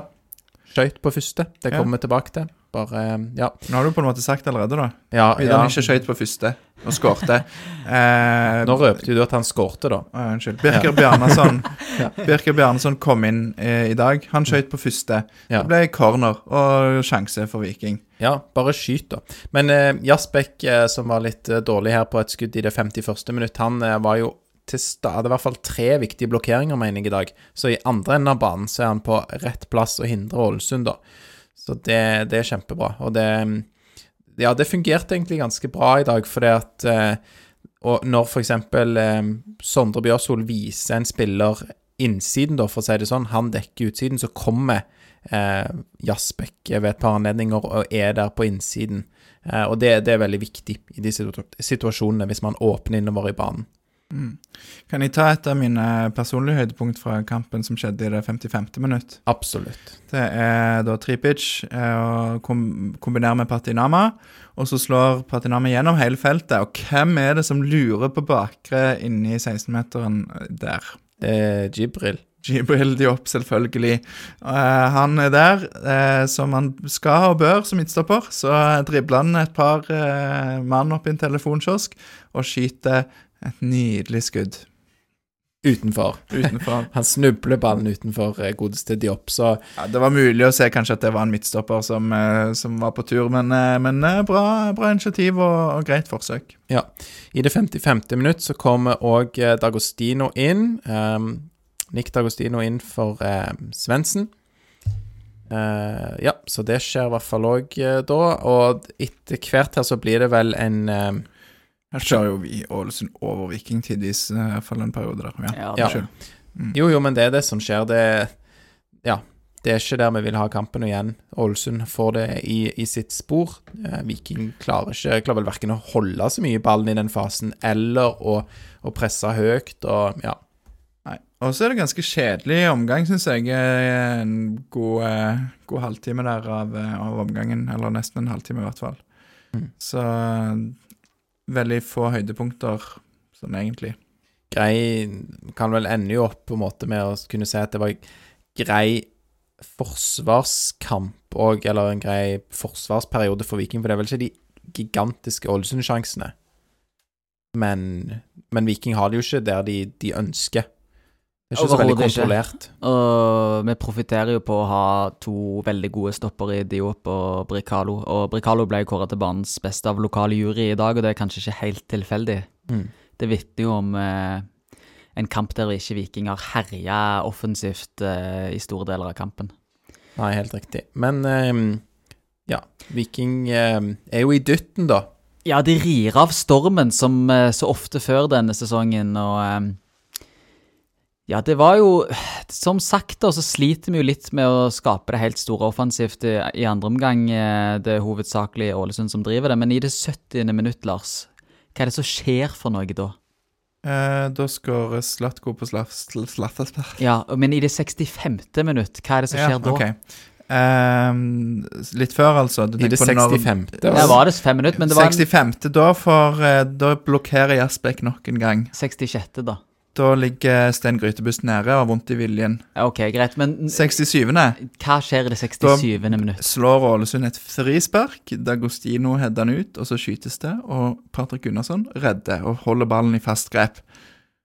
skøyt på første. Det kommer vi tilbake til. Bare Ja. Nå har du på en måte sagt allerede, da. ja, Vidar ja. ikke skøyt på første og skårte. Eh, Nå røpte du at han skårte, da. Å, unnskyld. Birker Bjarnason Ja. Birker Bjarnason kom inn eh, i dag. Han skøyt på første. Ja. Det ble corner og sjanse for Viking. Ja, bare skyt, da. Men eh, Jasbekk, eh, som var litt eh, dårlig her på et skudd i det 51. minutt, han eh, var jo til stede i hvert fall tre viktige blokkeringer, mener jeg, i dag. Så i andre enden av banen så er han på rett plass og hindrer Ålesund, da. Så det, det er kjempebra. Og det Ja, det fungerte egentlig ganske bra i dag, fordi at eh, Og når eksempel eh, Sondre Bjørsol viser en spiller innsiden, da, for å si det sånn, han dekker utsiden, så kommer eh, Jasbekk ved et par anledninger og er der på innsiden. Eh, og det, det er veldig viktig i de situasjonene, hvis man åpner innover i banen. Kan jeg ta et av mine personlige høydepunkt fra kampen som skjedde i det 55. minutt? Absolutt. Det er da Tripic eh, og kom, kombinerer med Patinama, og så slår Patinama gjennom hele feltet. Og hvem er det som lurer på bakre inni 16-meteren der? Eh, Jibril. Jibril Diop, selvfølgelig. Uh, han er der uh, som han skal og bør som midtstopper. Så dribler han et par uh, mann opp i en telefonkiosk og skyter et nydelig skudd Utenfor. utenfor. Han snubler ballen utenfor eh, godeste Diop, så Ja, det var mulig å se kanskje at det var en midtstopper som, eh, som var på tur, men, eh, men bra, bra initiativ og, og greit forsøk. ja. I det 55. minutt så kommer òg Dagostino inn. Um, Nick Dagostino inn for um, Svendsen. Uh, ja, så det skjer i hvert fall òg da. Og etter hvert her så blir det vel en eh, Her kjører jo vi Ålesund over Viking tidvis, i hvert fall en periode der. Ja, Ja, Ja. unnskyld. Jo, jo, men det er det som skjer. Det Ja. Det er ikke der vi vil ha kampen igjen. Ålesund får det i, i sitt spor. Eh, Viking klarer ikke Klarer vel verken å holde så mye ballen i den fasen, eller å, å presse høyt og Ja. Nei. Og så er det ganske kjedelig omgang, syns jeg. Eh, En god, eh, god halvtime der av, eh, av omgangen, eller nesten en halvtime i hvert fall. Mm. Så veldig få høydepunkter sånn egentlig. Grei Kan vel ende jo opp på en måte med å kunne si at det var grei forsvarskamp òg, eller en grei forsvarsperiode for Viking, for det er vel ikke de gigantiske Ålesund-sjansene. Men, men Viking har det jo ikke der de, de ønsker. Det er ikke så veldig kontrollert. ikke. Og vi profitterer jo på å ha to veldig gode stopper i Diop og Bricalo. Og Bricalo ble kåret til banens beste av lokale jury i dag, og det er kanskje ikke helt tilfeldig. Mm. Det vitner jo om eh, en kamp der ikke Viking har herja offensivt eh, i store deler av kampen. Nei, helt riktig. Men eh, ja, Viking ehm, er jo i dytten, da. Ja, de rir av stormen som eh, så ofte før denne sesongen, og eh, Ja, det var jo Som sagt, da, så sliter vi jo litt med å skape det helt store offensivt i, i andre omgang. Eh, Det er hovedsakelig Ålesund som driver det, men i det 70. minutt, Lars, hva er det som skjer for noe da? Eh, da skårer Slatko på Slattersberg. Ja, men i det 65. minutt, hva er det som skjer da? ok. Eh, litt før, altså. Du I det tenker på når- 65. Ja, var det fem minutter, men det var en 65. Da, får, eh, da blokkerer Jasbekk nok en gang. 66., da. Da ligger Stein Grytebust nede og har vondt i viljen. Ok, greit, men 67. hva skjer i det 67. minutt? slår Ålesund et frispark. Dagostino header han ut, og så skytes det. Og Patrick Gunnarsson redder og holder ballen i fast grep.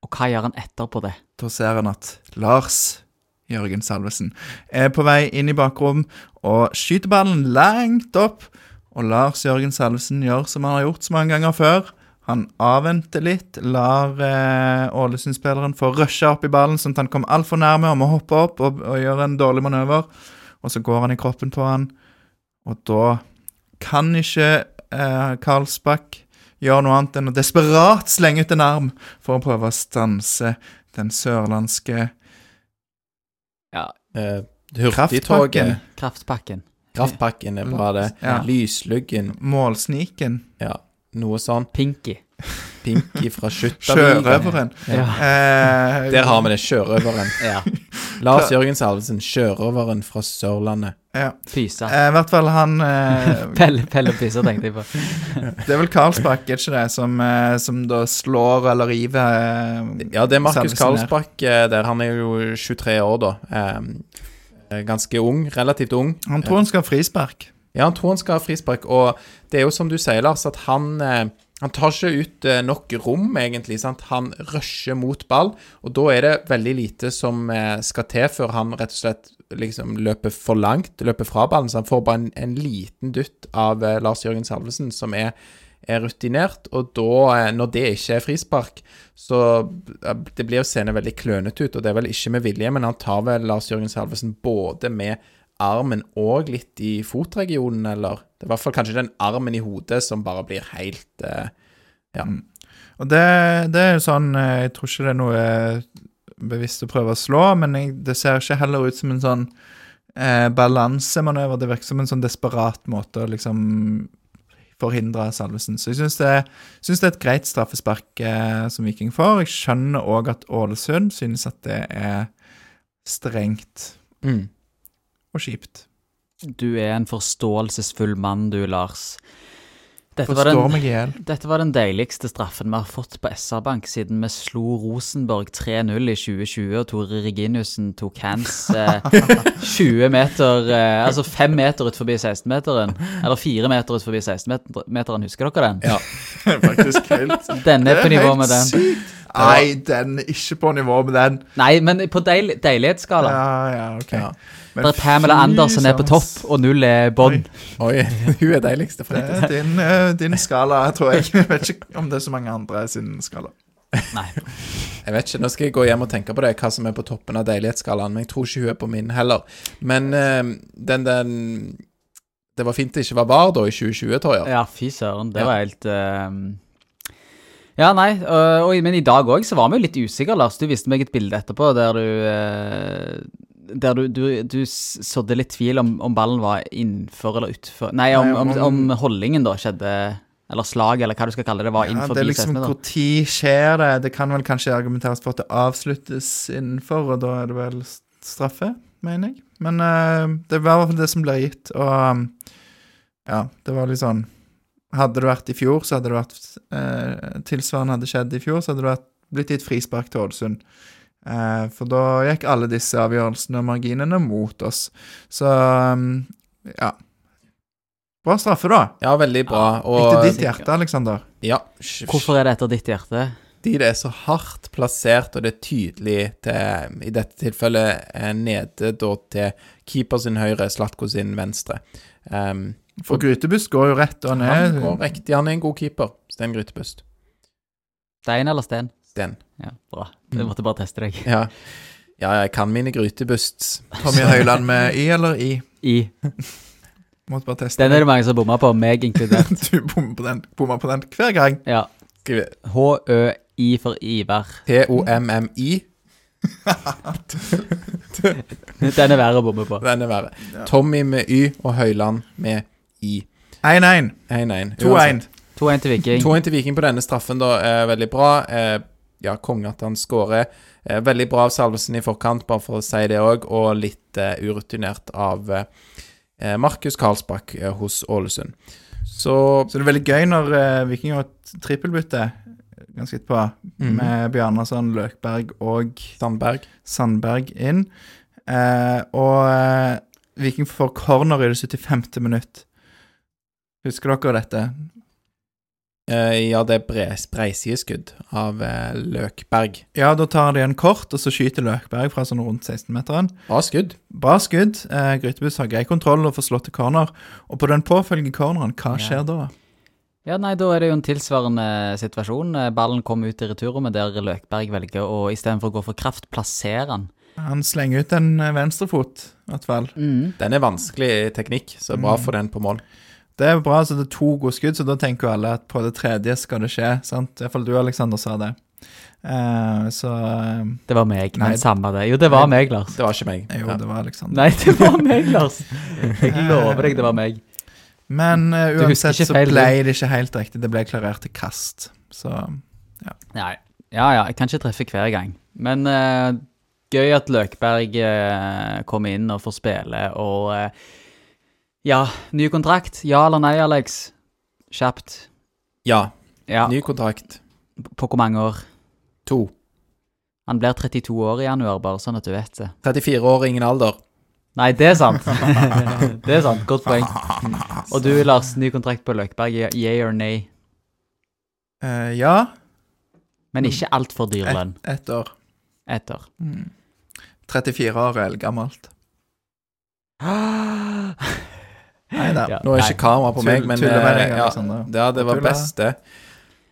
Og hva gjør han etterpå det? Da ser han at Lars Jørgen Salvesen er på vei inn i bakrom og skyter ballen langt opp. Og Lars Jørgen Salvesen gjør som han har gjort så mange ganger før. Han avventer litt, lar eh, Ålesund-spilleren få rusha opp i ballen, sånn at han kommer altfor nærme og må hoppe opp og, og gjøre en dårlig manøver. Og så går han i kroppen på han, og da kan ikke eh, Karlsbakk gjøre noe annet enn å desperat slenge ut en arm for å prøve å stanse den sørlandske Ja, Eh. Hurtigtoget. Kraftpakken. Kraftpakken er bra, det. Ja. Lysluggen. målsniken. Ja, noe sånn. Pinky. Pinky fra Skytterviken. Sjørøveren. Ja. Eh, Der har vi det. Sjørøveren. ja. Lars Jørgen Salvesen, sjørøveren fra Sørlandet. ja. Pyse. Eh, I hvert fall han eh, Pelle, Pelle Pysa, tenkte jeg på. Det er vel Karlsbakk, er ikke det, som, eh, som da slår eller river eh, Ja, det er Markus Karlsbakk eh, der. Han er jo 23 år, da. Eh, ganske ung. Relativt ung. Han tror han skal ha frispark. Ja, han tror han skal ha frispark, og det er jo som du sier, Lars, at han eh, han tar ikke ut eh, nok rom, egentlig. sant? Han rusher mot ball, og da er det veldig lite som eh, skal til før han rett og slett liksom løper for langt, løper fra ballen. Så han får bare en, en liten dytt av eh, Lars Jørgen Salvesen, som er, er rutinert. Og da, når det ikke er frispark, så Det blir jo seende veldig klønete ut, og det er vel ikke med vilje, men han tar vel Lars Jørgen Salvesen både med armen òg litt i fotregionen, eller Det er i hvert fall kanskje den armen i hodet som bare blir helt eh, Ja. Og det, det er jo sånn eh, Jeg tror ikke det er noe eh, bevisst å prøve å slå, men jeg, det ser ikke heller ut som en sånn eh, balansemanøver. Det virker som en sånn desperat måte å liksom forhindre Salvesen. Så jeg syns det, det er et greit straffespark eh, som Viking får. Jeg skjønner òg at Ålesund synes at det er strengt Mm. Og kjipt. Du er en forståelsesfull mann, du, Lars. Dette var, Forstår den, meg igjen. dette var den deiligste straffen vi har fått på SR-Bank siden vi slo Rosenborg 3-0 i 2020, og Tore Reginiussen tok hands eh, 20 meter eh, Altså 5 meter ut forbi 16-meteren. Eller 4 meter ut forbi 16-meteren, husker dere den? Ja, faktisk helt Den er på nivå med den. sykt. Nei, den er ikke på nivå med den. Nei, men på deil deilighetsskala. Ja, ja, ok. Ja. Men Der Pamela Andersen er på topp, og null er bånn. Oi, hun er deiligste, Det er din, eh, din skala, tror jeg. Jeg vet ikke om det er så mange andre sin skala. Nei. Jeg vet ikke, Nå skal jeg gå hjem og tenke på det, hva som er på toppen av deilighetsskalaen. Men jeg tror ikke hun er på min heller. Men eh, den, den Det var fint det ikke var VAR da i 2020, tror jeg. Ja, fy søren. Det Ja. var helt uh... Ja, nei, øh, og, men i dag òg så var vi jo litt usikre, Lars. Du viste meg et bilde etterpå der du eh, Der du, du, du sådde litt tvil om, om ballen var innenfor eller utenfor Nei, om, om, om- holdningen da skjedde Eller slaget, eller hva du skal kalle det, var Ja, innenfor det er liksom. Når skjer det? Det kan vel kanskje argumenteres for at det avsluttes innenfor, og da er det vel straffe, mener jeg. Men uh, det var i hvert fall det som ble gitt, og ja, det var litt sånn Hadde det vært i fjor, så hadde det vært uh, Tilsvarende hadde skjedd i fjor, så hadde det vært, blitt gitt frispark til Ålesund. Eh, for da gikk alle disse avgjørelsene og marginene mot oss. Så um, ja. Bra straffe, da. Ja, veldig bra. Etter ditt hjerte, Aleksander. ja, Hvorfor er det etter ditt hjerte? De det er så hardt plassert, og det er tydelig til, i dette tilfellet, eh, nede da til keeper sin høyre, Slatko sin venstre. Um, For Grytebust går jo rett, og ned. han går riktig, han er en god keeper. Sten Grytebust. Stein eller sten? Sten. Ja, bra. Jeg måtte bare teste deg. Ja. ja, jeg kan mine Grytebusts. Tommy Høiland med Y eller I. I. Måtte bare teste. Den er det mange som bommer på, meg inkludert. Du bommer på den, bommer på den hver gang. Ja. Skriver H-Ø-I for Ivar. T-O-M-M-I. Den er verre å bomme på. Den er verre. Tommy med Y og Høyland med I. 1-1. 1-1. 2-1. 2-1 til Viking. 2-1 til Viking på denne straffen, da, er veldig bra. Eh, ja, konge at han skårer. Eh, veldig bra av Salvesen i forkant, bare for å si det òg, og litt eh, urutinert av eh, Markus Karlsbakk eh, hos Ålesund. Så Så det er veldig gøy når eh, Viking har et trippelbytte ganske etterpå, Mhm. med Bjarnason, Løkberg og Sandberg Sandberg inn. Eh, og eh, Viking får corner i det 75. minutt. Husker dere dette? Eh, Ja, det er bre- breisideskudd av eh, Løkberg. Ja, da tar de en kort, og så skyter Løkberg fra sånn rundt 16-meteren. Bra skudd. Bra skudd. Eh, Grytebuss har grei kontroll og får slått til corner. Og på den påfølgende corneren, hva Ja. skjer da? Ja, nei, da er det jo en tilsvarende situasjon. Eh, Ballen kommer ut i returrommet der Løkberg velger å istedenfor å gå for kraft, plassere den. Han slenger ut en venstrefot, i hvert fall. Den er vanskelig teknikk, så bra mm. for den på mål. Det er bra, så det er to gode skudd, så da tenker jo alle at på det tredje skal det skje. sant? I hvert fall du, Aleksander, sa det. Uh, så eh, Det var meg, Nei. men samme det. Jo, det var meg, Lars. Det var ikke meg. Jo, det var Aleksander. Nei, det var meg, Lars. Jeg lover deg det var meg. Men uh, uansett så ble det ikke helt riktig. Det ble klarert til kast. Så Nei. Ja, ja, jeg kan ikke treffe hver gang. Men uh, gøy at Løkberg uh, kommer inn og får spille, og eh, Ja, ny kontrakt. Ja eller nei, Alex? Kjapt. Ja. Ja, Ny kontrakt. på hvor mange år? To. Han blir 32 år i januar, bare sånn at du vet det. 34 år, ingen alder. Nei, det er sant. det er sant. Godt poeng. Og du, Lars, ny kontrakt på Løkberg. Yeah or nay? Uh, ja, Men ikke altfor dyr lønn. ett et år. Ett år. 34 år er eldgammelt. Nei da. Ja. Nå er ikke kamera på meg, men tuller med eh, deg, ja, Alexander. ja, det var Tuller. best, det.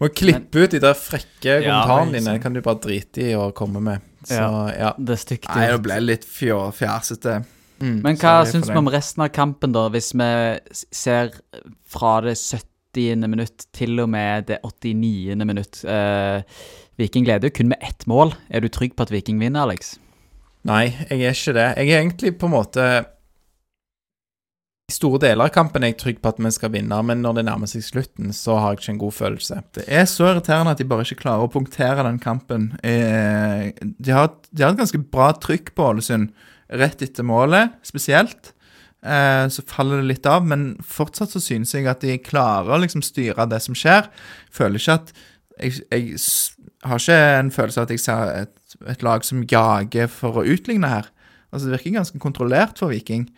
Må klippe ut de der frekke kommentarene dine. liksom- kan du bare drite i å komme med. Så Ja. ja. Det er stygt. Nei, det gjort. ble litt fjå- fjasete. Mm. Men hva Sorry for syns vi det. om resten av kampen, da, hvis vi s- ser fra det 70. minutt til og med det 89. minutt? Eh, Viking leder jo kun med ett mål. Er du trygg på at Viking vinner, Alex? Nei, jeg er ikke det. Jeg er egentlig på en måte I store deler av kampen er jeg trygg på at vi skal vinne, men når det nærmer seg slutten, så har jeg ikke en god følelse. Det er så irriterende at de bare ikke klarer å punktere den kampen. Eh, De har, de har et ganske bra trykk på Ålesund rett etter målet, spesielt. Eh, Så faller det litt av, men fortsatt så synes jeg at de klarer å liksom styre det som skjer. Føler ikke at Jeg, jeg har ikke en følelse av at jeg ser et, et lag som jager for å utligne her. Altså Det virker ganske kontrollert for Viking.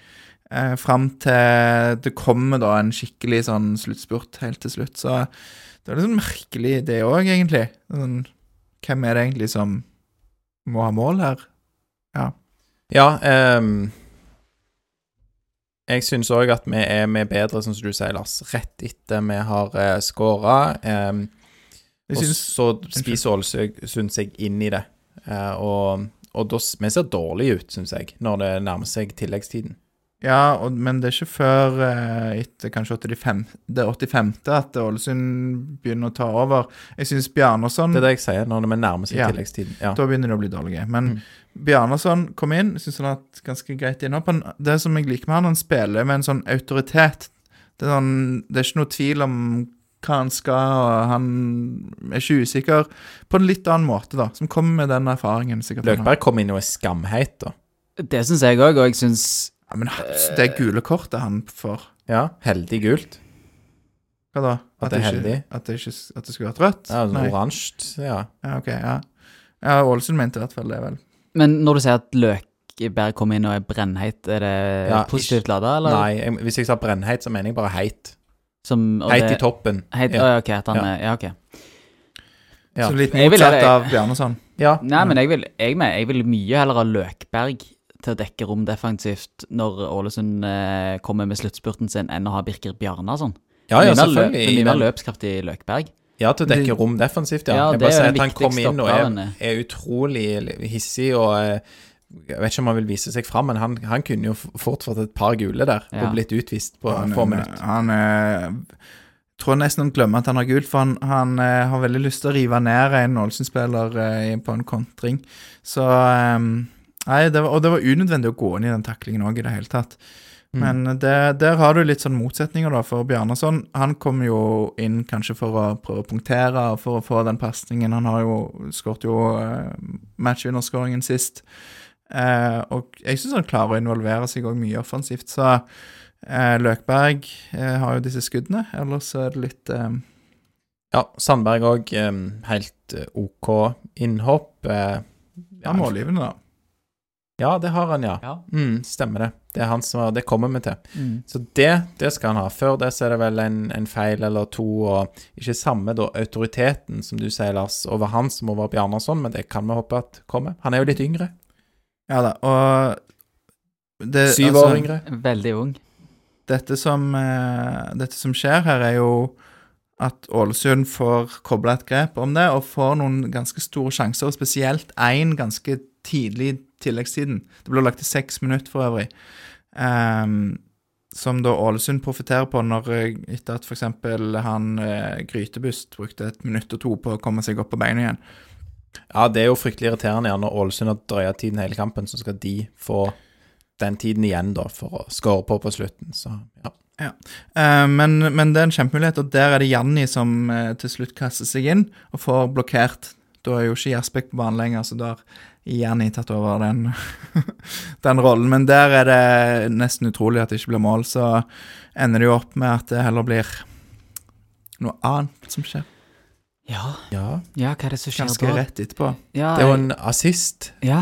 Eh, Fram til det kommer da en skikkelig sånn sluttspurt helt til slutt. Så det er litt sånn merkelig, det òg, egentlig. Sånn, hvem er det egentlig som må ha mål her? Ja, ehm, jeg syns òg at vi er med bedre, som du sier, Lars. Rett etter vi har uh, skåra. Um, og så spiser Ålesund seg inn i det. Uh, og og da, vi ser dårlige ut, syns jeg, når det nærmer seg tilleggstiden. Ja, og, men det er ikke før eh, etter kanskje 85, det 85. at Ålesund begynner å ta over. Jeg syns Bjarnason Det er det jeg sier, når vi nærmer seg Ja. tilleggstiden. Ja. Da begynner de å bli dårlige. Men Mm. Bjarnason kom inn, syns han har hatt ganske greit innhopp. Det som jeg liker med han, han spiller med en sånn autoritet. Det er, sånn, det er ikke noe tvil om hva han skal, og han er ikke usikker. På en litt annen måte, da. Som kommer med den erfaringen. sikkert. Løkberg kom inn og er skamheit, da. Det syns jeg òg, og jeg syns Ja, men det gule kortet han får Ja, heldig gult. Hva da? At det er ikke- heldig? At det, ikke, at det skulle vært rødt? Ja, altså, Nei. Oransje. Ja. Ja, ok, ja. ja, Ålesund mente i hvert fall det, vel. Men når du sier at Løkberg kommer inn og er brennheit, er det Ja, positivt lada, eller? Nei, jeg, hvis jeg sa brennheit, så mener jeg bare heit. Som, og Heit det- i toppen. Heit, Ja. Oh, ja, ok, at han Ja. er Ja, ok. Ja. Så litt motsatt av Bjarnason. Ja. Nei, men jeg vil, jeg, jeg vil mye heller ha Løkberg til å dekke rom defensivt når Ålesund eh, kommer med sluttspurten sin, enn å ha Birker Bjarnason. Ja, ja, selvfølgelig. mer løp-. Mye mer løpskraftig Løkberg. Ja, til å dekke rom defensivt, ja. Ja, jeg det bare er sier at han kom inn og er, er utrolig hissig og eh, Jeg vet ikke om han vil vise seg fram, men han, han kunne jo fort fått et par gule der Ja. og blitt utvist på han, få er- minutter. han er tror nesten han glemmer at han har gult, for han, han eh, har veldig lyst til å rive ned en Ålesund-spiller eh, på en kontring. Så eh, Nei, det var, og det var unødvendig å gå inn i den taklingen òg, i det hele tatt. Mm. Men det, der har du litt sånn motsetninger, da, for Bjarnason. Han kom jo inn kanskje for å prøve å punktere og for å få den pasningen. Han har jo skåret jo uh, matchvinnerskåringen sist. Eh, og jeg syns han klarer å involvere seg òg mye offensivt. Så eh, Løkberg eh, har jo disse skuddene. Ellers er det litt Ja, Sandberg òg. helt OK innhopp. ja, målgivende, da. Ja, det har han, ja. Ja. Mm, stemmer det. Det er han som har, det kommer vi til. Mm. Så det, det skal han ha. Før det så er det vel en, en feil eller to, og ikke samme da autoriteten, som du sier, Lars, over han som over Bjarnason, men det kan vi håpe at kommer. Han er jo litt yngre. Ja da, og det, Syv altså, år yngre. Veldig ung. Dette som, eh, dette som skjer her, er jo at Ålesund får kobla et grep om det, og får noen ganske store sjanser, og spesielt én ganske tidlig i tilleggstiden. Det ble lagt til seks minutter for øvrig. Um, som da Ålesund profitterer på når, eh, etter at f.eks. han eh, Grytebust brukte et minutt og to på å komme seg opp på beina igjen. Ja, det er jo fryktelig irriterende når Ålesund har drøya tiden hele kampen, så skal de få den tiden igjen da for å skåre på på slutten. Så ja. Eh, men, men det er en kjempemulighet, og der er det Janni som eh, til slutt kaster seg inn og får blokkert. Da er jo ikke Jasbekk på banen lenger, så da Janni tatt over den, den rollen. Men der er det nesten utrolig at det ikke blir mål, så ender det jo opp med at det heller blir noe annet som skjer. Ja. ja. ja, hva er det som skjer Ganske da? rett etterpå. Ja, Det er jo en assist ja,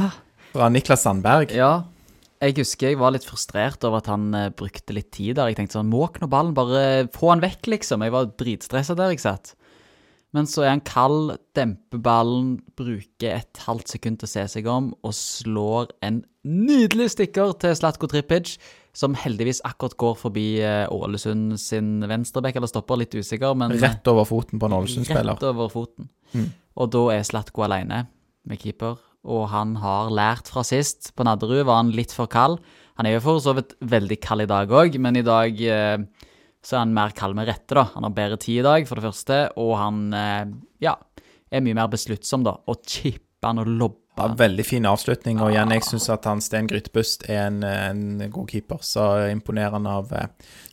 fra Niklas Sandberg. ja. Jeg husker jeg var litt frustrert over at han eh, brukte litt tid der. Jeg tenkte sånn, måk nå ballen, bare få han vekk, liksom. Jeg var dritstressa der jeg satt. Men så er han kald, demper ballen, bruker et halvt sekund til å se seg om, og slår en nydelig stikker til Slatko Tripic, som heldigvis akkurat går forbi eh, Ålesund sin venstreback, eller stopper, litt usikker, men Rett over foten på en Ålesund-spiller. Rett over foten. Mm. Og da er Slatko alene med keeper, og han har lært fra sist. På Nadderud var han litt for kald. Han er jo for så vidt veldig kald i dag òg, men i dag eh, så er han mer kald med rette, da. Han har bedre tid i dag, for det første, og han eh, ja, er mye mer besluttsom, da. Og chipper han og lobber Ja, veldig fin avslutning, og igjen, jeg syns at han Sten Grytbust er en, en god keeper. Så imponerende av eh,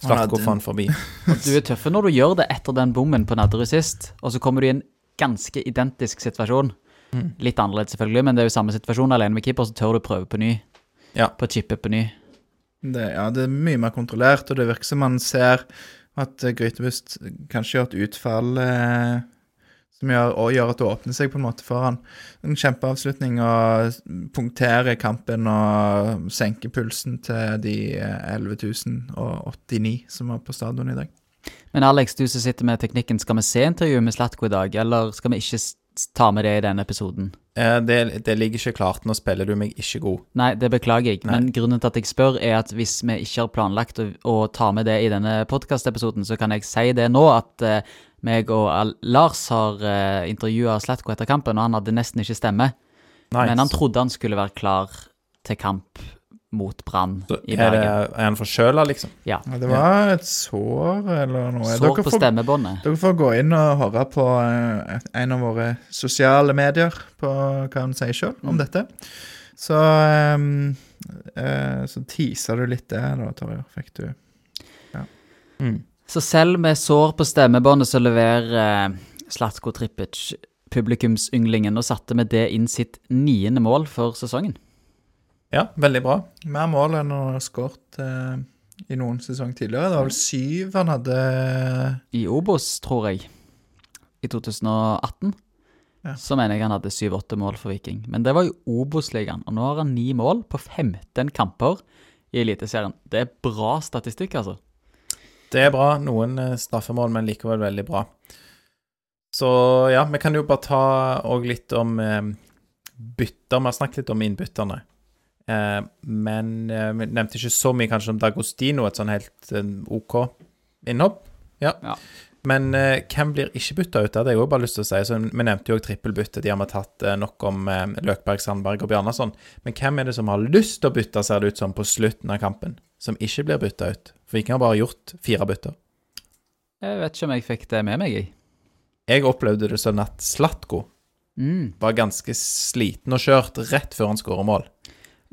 Han forbi. Og du er tøffe når du gjør det etter den bommen på Nadderud sist, og så kommer du i en ganske identisk situasjon. Mm. Litt annerledes, selvfølgelig, men det er jo samme situasjon alene med keeper, så tør du prøve på ny. Ja. På chippe på ny. Det, ja, det er mye mer kontrollert, og det virker som man ser at eh, Grytebust kanskje gjør et utfall eh, som gjør, gjør at det åpner seg på en måte for han. En kjempeavslutning og punkterer kampen og senker pulsen til de 11.089 som var på stadion i dag. Men Alex, du som sitter med teknikken, skal vi se intervjuet med Slatko i dag, eller skal vi ikke ta med det i denne episoden? Eh, Det, det ligger ikke klart. Nå spiller du meg ikke god. Nei, det beklager jeg, Nei. men grunnen til at jeg spør, er at hvis vi ikke har planlagt å, å ta med det i denne podkastepisoden, så kan jeg si det nå, at uh, meg og Al Lars har uh, intervjua Slatko etter kampen, og han hadde nesten ikke stemme. Nice. Men han trodde han skulle være klar til kamp mot Brann i er, det, Bergen. er han forkjøla, liksom? Ja. Ja, det var et sår eller noe. Sår Dere på får, stemmebåndet. dere får gå inn og høre på eh, en av våre sosiale medier på hva han sier sjøl om dette. Så um, uh, Så teaser du litt det, da, Torjer. Fikk du Mm. Så selv med sår på stemmebåndet så leverer eh, Slatko Tripic publikumsynglingen, og satte med det inn sitt niende mål for sesongen. Ja, veldig bra. mer mål enn han har skåret eh, i noen sesong tidligere. Det var vel syv han hadde I Obos, tror jeg, i 2018, Ja. så mener jeg han hadde syv-åtte mål for Viking. Men det var jo Obos-ligaen, og nå har han ni mål på 15 kamper i Eliteserien. Det er bra statistikk, altså. Det er bra. Noen eh, straffemål, men likevel veldig bra. Så ja, vi kan jo bare ta òg litt om eh, bytter. Vi har snakket litt om innbytterne. Eh, men eh, vi nevnte ikke så mye kanskje om Dagostino, et sånn helt uh, OK innhopp. Ja. Ja. Men hvem blir ikke bytta ut? Det hadde jeg òg bare lyst til å si. Så vi nevnte jo òg trippelbytte. De har vi tatt nok om Løkberg, Sandberg og Bjarnason. Men hvem er det som har lyst til å bytte, ser det ut som, på slutten av kampen? Som ikke blir bytta ut? For Viking har bare gjort fire bytter. Jeg vet ikke om jeg fikk det med meg, jeg. Jeg opplevde det sånn at Slatko Mm. var ganske sliten og kjørt rett før han skårer mål.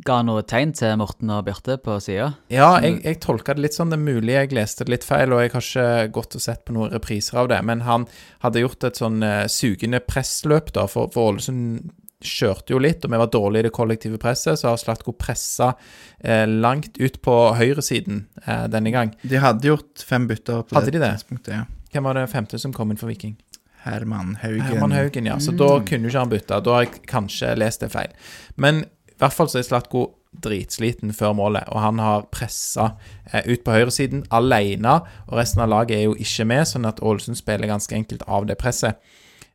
Ga noe tegn til Morten og Bjarte på sida. Ja, jeg, jeg tolka det litt sånn. Det er mulig jeg leste det litt feil, og jeg har ikke gått og sett på noen repriser av det. Men han hadde gjort et sånn uh, sugende pressløp, da, for, for Ålesund kjørte jo litt, og vi var dårlige i det kollektive presset. Så har Slatko pressa eh, langt ut på høyresiden eh, denne gang. De hadde gjort fem bytter på Hadde de det? tidspunktet. Ja. Hvem var det femte som kom inn for Viking? Herman Haugen. Herman Haugen, ja. Så da kunne jo ikke han bytte. Da har jeg kanskje lest det feil. Men i hvert fall så er Slatko dritsliten før målet, og han har pressa eh, ut på høyresiden alene, og resten av laget er jo ikke med, sånn at Ålesund spiller ganske enkelt av det presset.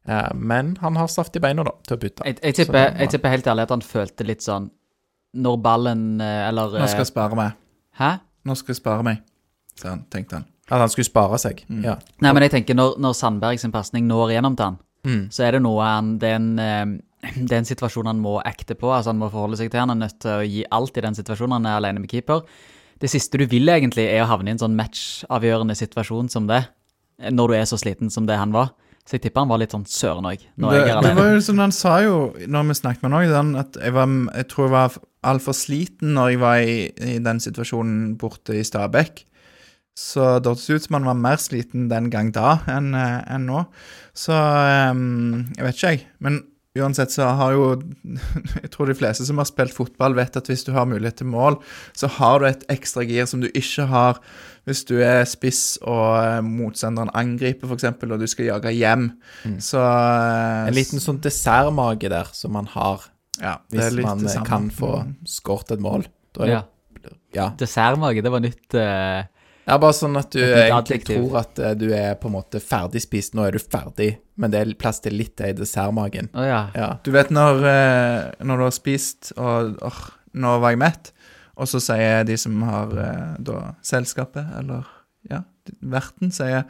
Eh, men han har saft i beina, da, til å bytte. Jeg, jeg, tipper, var- jeg tipper helt ærlig at han følte litt sånn Når ballen eh, Eller Nå skal eh, jeg spare meg. Hæ? Nå skal jeg spare meg, så han, tenkte han. At han skulle spare seg. Ja. Nei, men jeg tenker når, når Sandberg sin pasning når gjennom til han, Mm. så er det noe han Det er en, eh, det er en situasjon han må acte på. Altså Han må forholde seg til Han er nødt til å gi alt i den situasjonen han er alene med keeper. Det siste du vil, egentlig, er å havne i en sånn matchavgjørende situasjon som det. Når du er så sliten som det han var. Så jeg tipper han var litt sånn søren òg, Det, det var jo som Han sa jo, når vi snakket med han òg, at jeg, var, jeg tror jeg var altfor sliten når jeg var i, i den situasjonen borte i Stabekk. Så det hørtes ut som han var mer sliten den gang da enn eh, enn nå. Så um, jeg vet ikke, jeg. Men uansett så har jo Jeg tror de fleste som har spilt fotball, vet at hvis du har mulighet til mål, så har du et ekstra gir som du ikke har hvis du er spiss og eh, motstanderen angriper, f.eks., og du skal jage hjem. Så eh, En liten sånn dessertmage der som man har ja, hvis man kan få Mm. skåret et mål. Da er det, Ja. ja. Dessertmage, det var nytt. eh, ja, bare sånn at du egentlig tror at uh, du er på en måte ferdig spist. Nå er du ferdig, men det er plass til litt i dessertmagen. Å ja. Ja. Du vet når, eh, når du har spist, og åh, nå var jeg mett, og så sier de som har eh, da selskapet, eller ja, verten, sier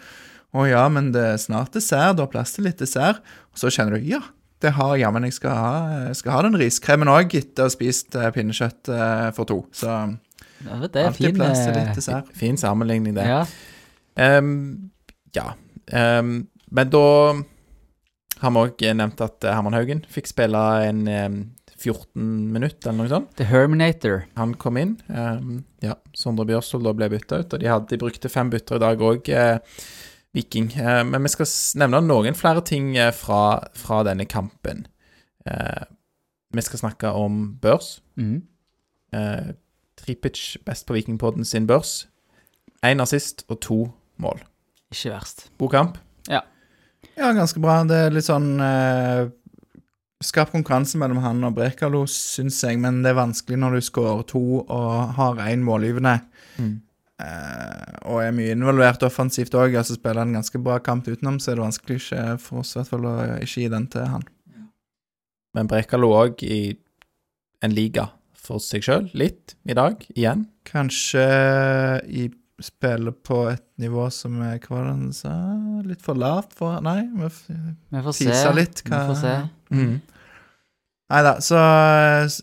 å ja, men det er snart dessert, du har plass til litt dessert. Og så kjenner du ja, det har jeg jammen. Jeg skal ha, jeg skal ha den riskremen òg etter å ha spist eh, pinnekjøtt eh, for to. Så Ja, Det er alltid fin plass til eh, litt dessert. Fin sammenligning, det. Ja. Um, ja. Um, men da har vi òg nevnt at eh, Herman Haugen fikk spille en um, 14 minutter, eller noe sånt. The Herminator. Han kom inn. ja, Sondre Bjørsvold da ble bytta ut, og de, hadde, de brukte fem bytter i dag òg, eh, Viking. Men vi skal nevne noen flere ting fra, fra denne kampen. Eh, vi skal snakke om børs. Mhm. Tripic best på Vikingpodden sin børs. Én assist og to mål. Ikke verst. God kamp. Ja, ganske bra. Det er litt sånn eh, Skarp konkurranse mellom han og Brekalo, syns jeg, men det er vanskelig når du skårer to og har én målgivende. Eh, og er mye involvert offensivt òg. Altså spiller en ganske bra kamp utenom, så er det vanskelig ikke, for oss i hvert fall å ikke gi den til han. Men Brekalo òg i en liga for seg sjøl, litt, i dag, igjen. Kanskje i spiller på et nivå som er Hva var det han sa? Litt for lavt for Nei, vi f- Vi får se. litt hva Vi får se. Nei da, så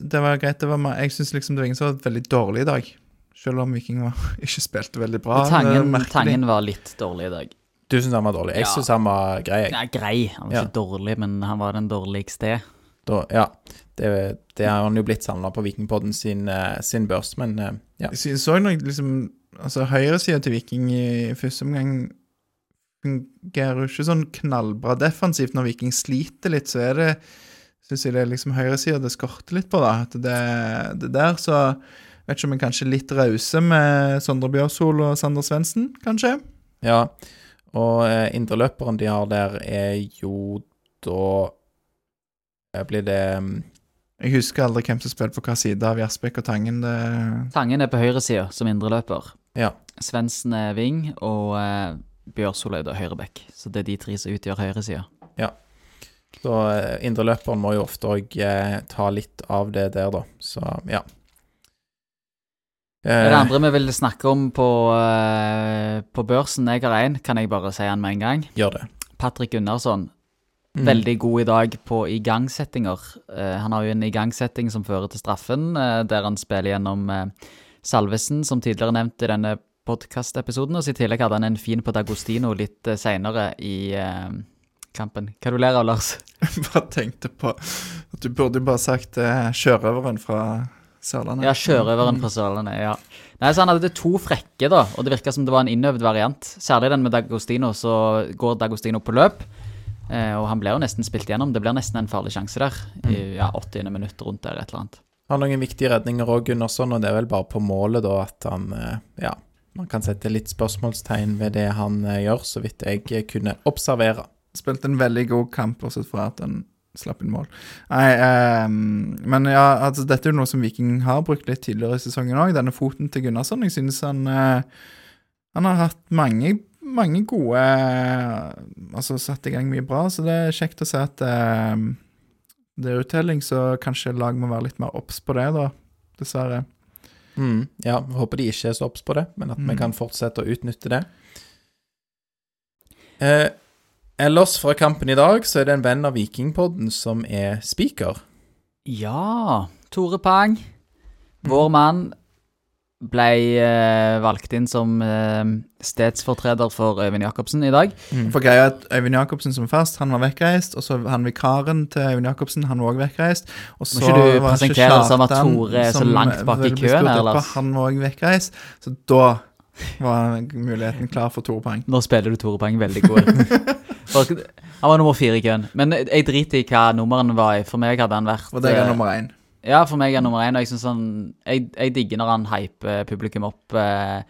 det var greit. Det var, jeg syns liksom det var ingen som var veldig dårlig i dag. Selv om Viking var, ikke spilte veldig bra. Tangen, tangen var litt dårlig i dag. Du syns han var dårlig? Jeg Ja. syns han var grei. jeg. Nei, grei. Han var Ja. ikke dårlig, men han var den dårligste. Da, ja, det, det har han jo blitt samla på Vikingpodden sin, eh, sin børs, men eh, ja. Jeg så nok liksom Altså, høyresida til Viking i første omgang fungerer jo ikke sånn knallbra defensivt. Når Viking sliter litt, så er det Syns jeg det er liksom høyresida det skorter litt på, da. At det, det der, så Vet ikke om jeg kanskje er litt rause med Sondre Bjørsol og Sander Svendsen, kanskje? ja. Og eh, indreløperen de har der, er jo da eh, Blir det mm, Jeg husker aldri hvem som spilte på hva side av Jaspek og Tangen. Det Tangen er på høyresida som indreløper. Ja. Svendsen er wing, og uh, Bjørsol er da høyreback. Så det er de tre som utgjør høyresida. Så eh, indreløperen må jo ofte òg eh, ta litt av det der, da. Så ja. Det Eh, andre vi vil snakke om på, eh, på børsen, jeg har én, kan jeg bare si han med en gang. gjør det. Patrick Gunnarsson. Mm. Veldig god i dag på igangsettinger. Uh, han har jo en igangsetting som fører til straffen, uh, der han spiller gjennom uh, Salvesen, som tidligere nevnt i denne podkastepisoden. Og så i tillegg hadde han en fin på Dagostino litt uh, seinere i kampen. Hva du ler av, Lars? bare tenkte på at du burde jo bare sagt sjørøveren fra Sørlandet. Ja, sjørøveren fra Sørlandet, ja. Nei, så Han hadde to frekke, da, og det virka som det var en innøvd variant. Særlig den med Dagostino, så går Dagostino på løp. Eh, og han blir jo nesten spilt gjennom. Det blir nesten en farlig sjanse der. I ja, 80. minutt rundt der, et eller annet. Han Har noen viktige redninger òg, Gunnarsson, og det er vel bare på målet, da, at han eh, Ja, man kan sette litt spørsmålstegn ved det han eh, gjør, så vidt jeg kunne observere. Spilte en veldig god kamp, bortsett fra at han slapp inn mål. Nei, um, men ja, altså dette er jo noe som Viking har brukt litt tidligere i sesongen òg, denne foten til Gunnarsson. Jeg synes han uh, Han har hatt mange, mange gode Altså satt i gang mye bra, så det er kjekt å se at eh, det er uttelling, så kanskje lag må være litt mer obs på det, da. Dessverre. Mm, ja, håper de ikke er så obs på det, men at vi Mm. kan fortsette å utnytte det. Eh, ellers fra kampen i dag så er det en venn av Vikingpodden som er speaker. Ja, Tore Pang. Vår mann ble eh, valgt inn som eh, stedsfortreder for Øyvind Jacobsen i dag. For greia at Øyvind Jacobsen som fast, han var vekkreist, og så han vikaren til Øyvind Jacobsen, han var òg vekkreist. Og så ikke du presentere det som at Tore er så langt bak i køen eller? her, Lars? Han var òg vekkreist, så da var muligheten klar for Tore Poeng. Nå spiller du Tore Poeng veldig god. For- han var nummer fire i køen. Men jeg driter i hva nummeren var. For meg hadde han vært Og det er eh, nummer én. Ja, for meg er nummer én. Og jeg synes han jeg, jeg digger når han hyper publikum opp. eh.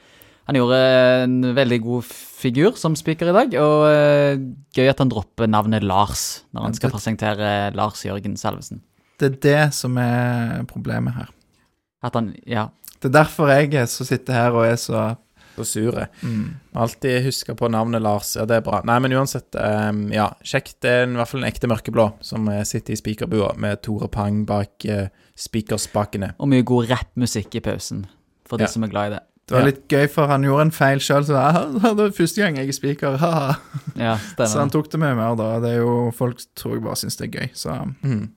Han gjorde en veldig god figur som speaker i dag, og eh, gøy at han dropper navnet Lars når han skal presentere Lars Jørgen Salvesen. Det er det som er problemet her. At han Ja. Det er derfor jeg så sitter her og er så Så sure. mm. Alltid huske på navnet Lars. Ja, det er bra. Nei, men uansett, um, ja. Kjekt. Det er i hvert fall en ekte mørkeblå som eh, sitter i spikerbua med Tore Pang bak uh, spikerspakene. Og mye god rappmusikk i pausen, for de Ja. som er glad i det. Det var Ja. litt gøy, for han gjorde en feil sjøl. Så «Ah, det var første gang jeg er haha». Ja, Så han tok det med mer, da. Det er jo Folk tror jeg bare syns det er gøy, så Mm.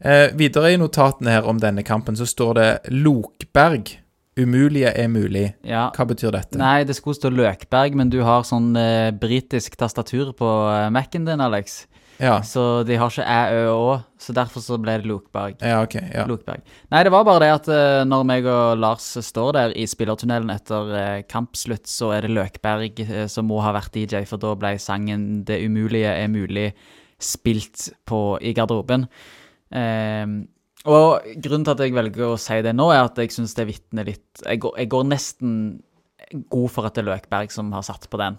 Eh, videre i notatene her om denne kampen så står det Lokberg. Umulige er mulig. Ja. Hva betyr dette? Nei, det skulle stå Løkberg, men du har sånn eh, britisk tastatur på eh, Mac-en din, Alex. Ja. Så de har ikke æ, ø og å, så derfor så ble det Lokberg. ja, ok. Ja. Lokberg. Nei, det var bare det at eh, når meg og Lars står der i spillertunnelen etter eh, kampslutt, så er det Løkberg eh, som må ha vært DJ, for da ble sangen 'Det umulige er mulig' spilt på i garderoben. Ehm, og grunnen til at jeg velger å si det nå, er at jeg syns det vitner litt jeg går, jeg går nesten god for at det er Løkberg som har satt på den.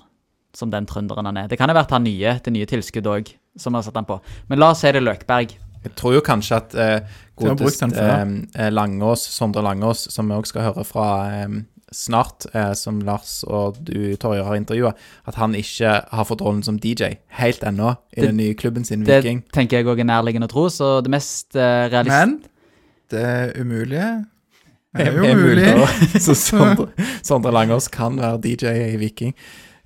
Som den trønderen han er. Det kan ha vært han nye, det nye tilskudd òg, som har satt han på. Men la oss si det er Løkberg. Jeg tror jo kanskje at eh, godest eh, Langås, Sondre Langås, som vi òg skal høre fra eh, snart, eh, som Lars og du, Torje, har intervjua, at han ikke har fått rollen som DJ helt ennå i Det- den nye klubben sin, Det Viking. tenker jeg òg er nærliggende å tro, så det mest eh, realist... Men det umulige er jo Er mulig. Så Sondre, Sondre Langås kan være DJ i Viking.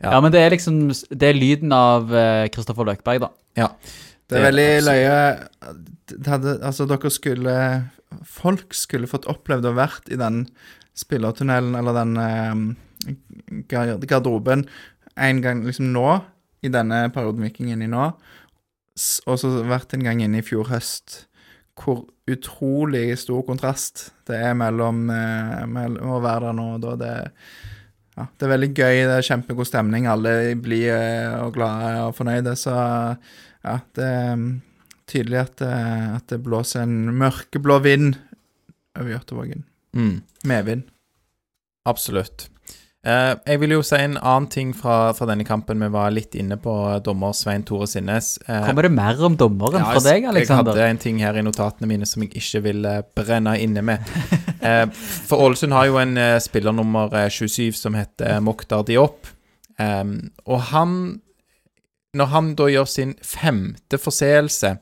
ja. men det er liksom Det er lyden av Kristoffer Løkberg, da. Ja. Det er veldig løye det hadde, Altså, dere skulle Folk skulle fått opplevd å vært i den spillertunnelen eller den eh, garderoben en gang liksom nå, i denne perioden Viking er inne i nå, og så vært en gang inne i fjor høst. Hvor utrolig stor kontrast det er mellom, eh, mellom å være der nå og da. Det, ja, det er veldig gøy, det er kjempegod stemning. Alle blir eh, og glade og fornøyde. Så ja, det er mm, tydelig at det, at det blåser en mørkeblå vind over Jåttåvågen. Mm. Medvind. Absolutt. Eh, jeg vil jo si en annen ting fra, fra denne kampen. Vi var litt inne på dommer Svein Tore Sinnes. Eh, Kommer det mer om dommeren ja, fra deg, Jeg hadde en ting her i notatene mine som jeg ikke vil eh, brenne inne med. Eh, for Ålesund har jo en eh, spiller nummer eh, 27 som heter Mokhtar Diop. Eh, og han Når han da gjør sin femte forseelse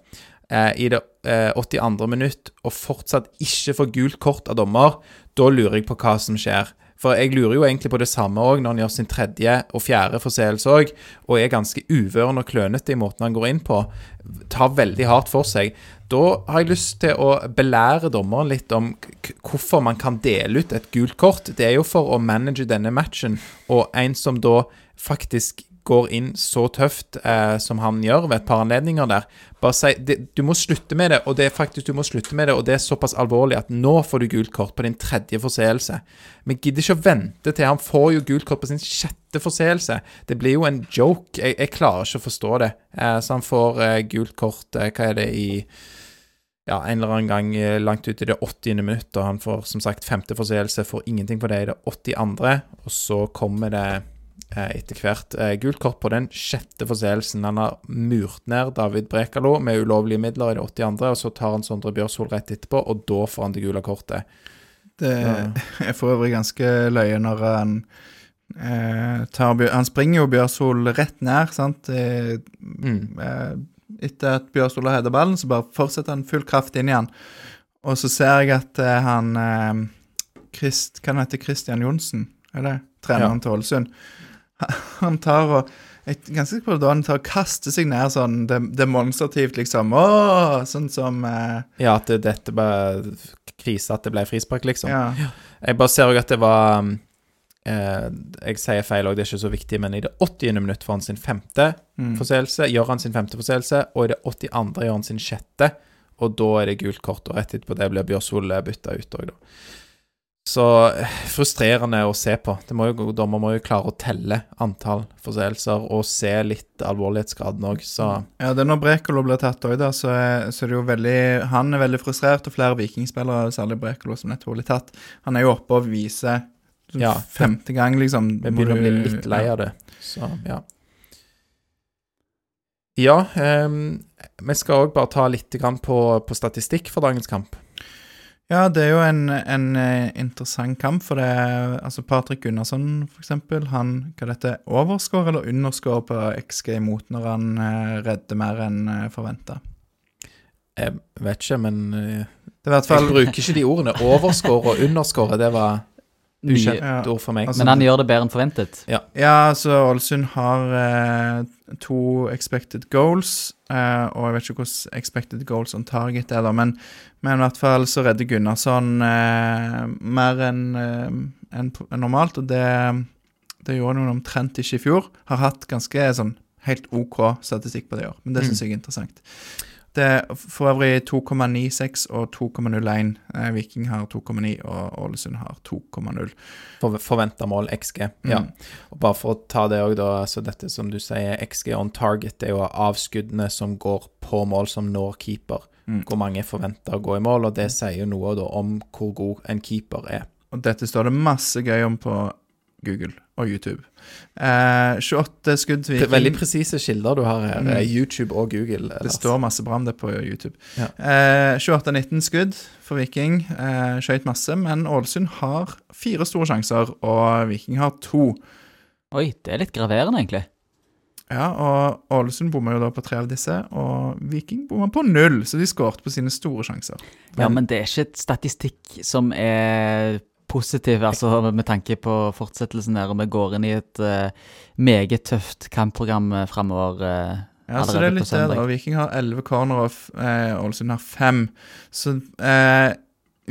eh, i det eh, 82. minutt og fortsatt ikke får gult kort av dommer, da lurer jeg på hva som skjer. For jeg lurer jo egentlig på det samme òg når han gjør sin tredje og fjerde forseelse òg, og er ganske uvøren og klønete i måten han går inn på. Tar veldig hardt for seg. Da har jeg lyst til å belære dommeren litt om hvorfor man kan dele ut et gult kort. Det er jo for å manage denne matchen, og en som da faktisk går inn så tøft eh, som han gjør ved et par anledninger der. Bare si det, Du må slutte med det, og det er faktisk du må slutte med det, og det er såpass alvorlig at nå får du gult kort på din tredje forseelse. Vi gidder ikke å vente til han får jo gult kort på sin sjette forseelse. Det blir jo en joke. Jeg, jeg klarer ikke å forstå det. Eh, så han får eh, gult kort eh, Hva er det i ja, en eller annen gang eh, langt ut i det 80. minutt, og han får som sagt femte forseelse, får ingenting på det i det 82., og så kommer det etter hvert eh, gult kort på den sjette forseelsen. Han har murt ned David Brekalo med ulovlige midler i det 82., og så tar han Sondre Bjørshol rett etterpå, og da får han det gule kortet. Det Ja. er for øvrig ganske løye når han eh, tar Han springer jo Bjørshol rett ned, sant. I, Mm. eh, etter at Bjørshol har heada ballen, så bare fortsetter han full kraft inn i han. Og så ser jeg at eh, han eh, Christ, Hva heter Christian Johnsen? Er det treneren til Ålesund? Han tar og er ganske han tar og kaster seg ned sånn dem- demonstrativt, liksom. Åh, sånn som eh, Ja, at det, dette bare krise at det ble frispark, liksom. Ja. Jeg bare ser òg at det var eh, Jeg sier feil òg, det er ikke så viktig, men i det 80. minutt får han sin femte Mm. forseelse, gjør han sin femte forseelse, og i det 82. gjør han sin sjette, og da er det gult kort, og rett etterpå det blir Bjørsvold bytta ut òg, da. Så eh, frustrerende å se på. Det må jo, dommer må jo klare å telle antall forseelser og se litt alvorlighetsgraden òg, så Ja, det er når Brekolo blir tatt òg, da, så er, så er det jo veldig Han er veldig frustrert, og flere vikingspillere, særlig Brekolo, som nettopp blir tatt. Han er jo oppe og viser Ja. femte gang, liksom. vi begynner å bli litt lei av det. Så ja. Ja, um, vi skal òg bare ta litt grann på, på statistikk for dagens kamp. Ja, det er jo en, en eh, interessant kamp, for det er altså Patrick Gunnarsson, for eksempel, han Hva dette? Overscore eller underscore på XG imot når han eh, redder mer enn uh, forventa? Jeg vet ikke, men eh, Det er i hvert jeg bruker ikke de ordene. Overscore og underscore, det var ukjent Ja. ord for meg. Altså, men han gjør det bedre enn forventet. Ja, altså Ålesund har eh, to expected goals, eh, og jeg vet ikke hvordan expected goals on target er, da, men, men i hvert fall så redder Gunnarsson eh, mer enn en, en normalt, og det, det gjorde han omtrent ikke i fjor. Har hatt ganske sånn helt OK statistikk på det i år, men det Mm. syns jeg er interessant. Det er for øvrig 2,96 og 2,01. Eh, Viking har 2,9, og Ålesund har 2,0. For, Forventa mål, XG. Ja. Mm. Og bare for å ta det òg, da. Så dette som du sier, XG on target, det er jo avskuddene som går på mål som når keeper. Mm. Hvor mange forventer å gå i mål, og det sier jo noe da om hvor god en keeper er. Og dette står det masse gøy om på Google og YouTube. Eh, 28 skudd til Viking. veldig presise kilder du har her. Mm. eh, YouTube og Google. Det står masse bra om det på YouTube. Ja. Eh, 28-19 skudd for Viking. Eh, Skøyt masse, men Ålesund har fire store sjanser, og Viking har to. Oi, det er litt graverende, egentlig. Ja, og Ålesund bomma jo da på tre av disse, og Viking bomma på null, så de skåret på sine store sjanser. Ja, men det er ikke et statistikk som er positiv, altså med tanke på fortsettelsen der, og vi går inn i et uh, meget tøft kampprogram uh, framover. Uh, Ja, så det er litt det. da. Viking har elleve corner, og eh, Ålesund har fem. Så eh,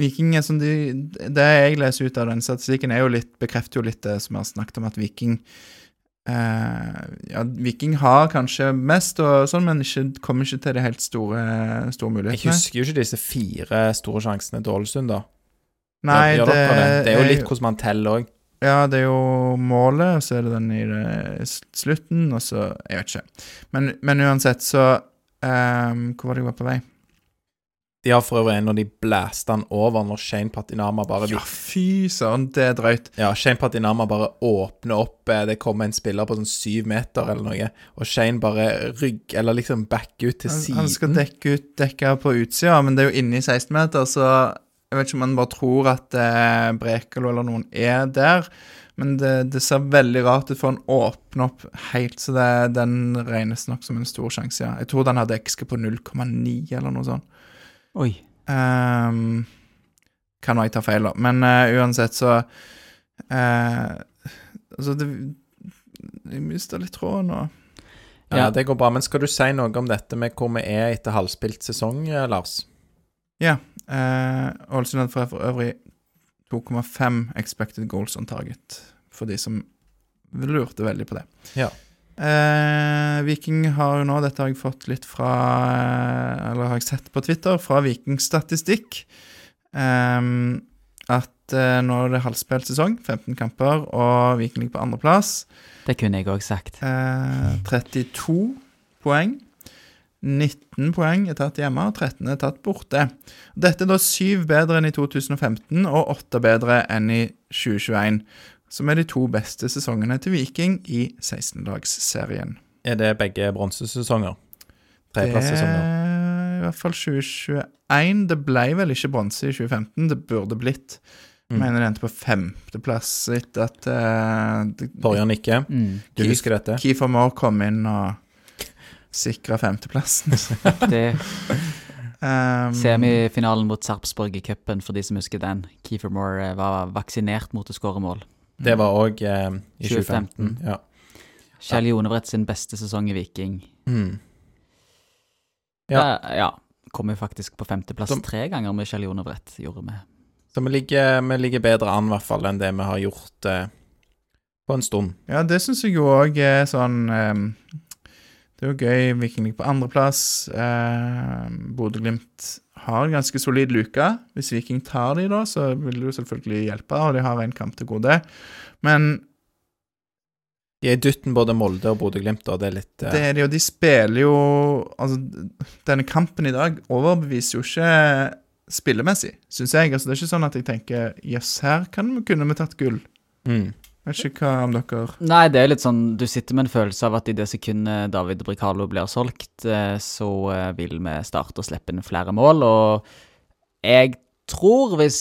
Viking som de Det jeg leser ut av den statistikken, er jo litt, bekrefter jo litt det som jeg har snakket om, at Viking eh, Ja, Viking har kanskje mest, og sånn, men ikke, kommer ikke til de helt store, store Jeg husker jo ikke disse fire store sjansene til Ålesund, da. Nei, det, det? det er jo litt hvordan man teller òg. Ja, det er jo målet, og så er det den i det slutten, og så Jeg vet ikke. Men, men uansett, så um, Hvor var det jeg var på vei? De har for øvrig en når de blæste han over når Shane Patinama bare Ja, fy søren, det er drøyt. Ja, Shane Patinama bare åpner opp eh, Det kommer en spiller på sånn syv meter eller noe, og Shane bare rygg Eller liksom back ut til Han, siden. han skal dekke ut dekka på utsida, men det er jo inne i 16-meter, så jeg vet ikke om han bare tror at eh, Brekalo eller noen er der. Men det, det ser veldig rart ut, for han åpner opp helt, så det, den regnes nok som en stor sjanse, ja. Jeg tror den hadde XG på 0,9 eller noe sånt. Oi. Um, kan være jeg ta feil, da. Men uh, uansett, så uh, Altså, det Jeg mista litt tråden nå. Ja, Ja. det går bra. Men skal du si noe om dette med hvor vi er etter halvspilt sesong, eh, Lars? Ja. Eh, Ålesund hadde for for øvrig 2,5 expected goals on target, for de som lurte veldig på det. Ja. Eh, Viking har jo nå, dette har jeg fått litt fra eh, Eller har jeg sett på Twitter, fra Vikingstatistikk, eh, at eh, nå er det halvspilt sesong, 15 kamper, og Viking ligger på andreplass. Det kunne jeg òg sagt. Eh, 32 poeng. 19 poeng er tatt hjemme, og 13 er tatt borte. Dette er da syv bedre enn i 2015 og åtte bedre enn i 2021, som er de to beste sesongene til Viking i 16-lagsserien. Er det begge bronsesesonger? Tredjeplasssesonger? er i hvert fall 2021. Det ble vel ikke bronse i 2015, det burde blitt. Mm. mener det endte på femteplass etter at eh, det- Torjan Ikke, Mm. du husker dette? Keefer Moore kom inn og sikra femteplassen. Det Um, Semifinalen mot Sarpsborg i cupen, for de som husker den. Keefer Moore eh, var vaksinert mot å skåre mål. Det var òg eh, i 2015. 2015. Ja. Kjell Jonebrett sin beste sesong i Viking. Mm. Ja. Der, ja. Kom jo faktisk på femteplass Som- tre ganger med Kjell Jonebrett, gjorde vi. Så vi ligger, vi ligger bedre an, i hvert fall, enn det vi har gjort eh, på en stund. Ja, det syns jeg jo òg er sånn eh, Det er jo gøy. Viking ligger på andreplass. Eh, Bodø-Glimt har en ganske solid luke. Hvis Viking tar de da, så vil det jo selvfølgelig hjelpe, og de har en kamp til gode. Men De er i dytten både Molde og Bodø-Glimt, og det er litt uh... det er de, og de spiller jo Altså, denne kampen i dag overbeviser jo ikke spillemessig, syns jeg. Altså, det er ikke sånn at jeg tenker Jøss, her kan kunne vi tatt gull. mm. Vet ikke hva om dere Nei, det er litt sånn Du sitter med en følelse av at i det sekundet David Bricalo blir solgt, eh, så eh, vil vi starte å slippe inn flere mål, og jeg tror hvis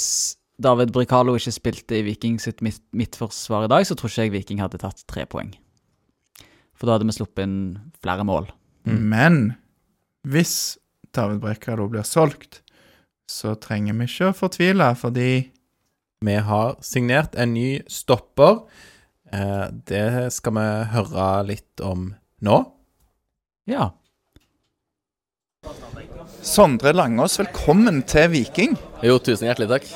David Bricalo ikke spilte i Viking sitt midt midtforsvar i dag, så tror ikke jeg Viking hadde tatt tre poeng. For da hadde vi sluppet inn flere mål. Mm. Men hvis David Brekkalo blir solgt, så trenger vi ikke å fortvile, fordi Vi har signert en ny stopper. Eh, det skal vi høre litt om nå. Ja. Sondre Langås, velkommen til Viking. Jo, tusen hjertelig takk.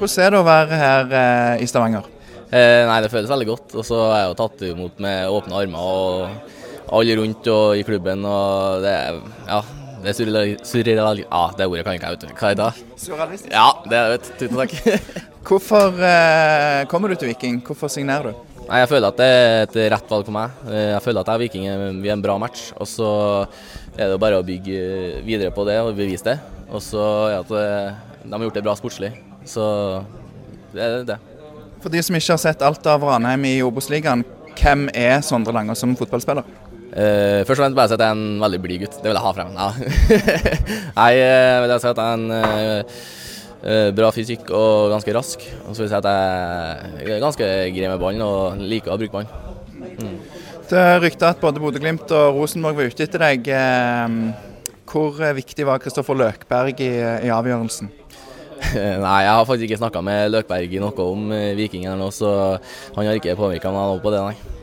Hvordan er det å være her eh, i Stavanger? Eh, nei, det føles veldig godt. Og så er jeg jo tatt imot med åpne armer og alle rundt og i klubben. Og det er Ja, det er surreal... surreal ja, det ordet kan ikke jeg, vet du. Hva er det? Surrealistisk. Ja, det vet du. Tusen takk. Hvorfor eh, kommer du til Viking? Hvorfor signerer du? Nei, Jeg føler at det er et rett valg for meg. Eh, Jeg føler at jeg og Viking er, vi er en bra match. Og så er det jo bare å bygge videre på det og bevise det. Og så er det at eh, de har gjort det bra sportslig. Så det er det. For de som ikke har sett alt av Ranheim i Obos-ligaen, hvem er Sondre Lange som fotballspiller? Eh, først og fremst bare si at jeg er en veldig blid gutt. Det vil jeg ha frem. Ja. jeg jeg vil si at jeg er en eh, eh, bra fysikk og ganske rask. Og så vil jeg si at jeg er ganske grei med ballen og liker å bruke ballen. Det er rykter at både Bodø-Glimt og Rosenborg var ute etter deg. Eh, Hvor viktig var Kristoffer Løkberg i, i avgjørelsen? Nei, jeg har faktisk ikke snakka med Løkberg noe om eh, Viking eller noe, så han har ikke påvirka meg noe på det, nei.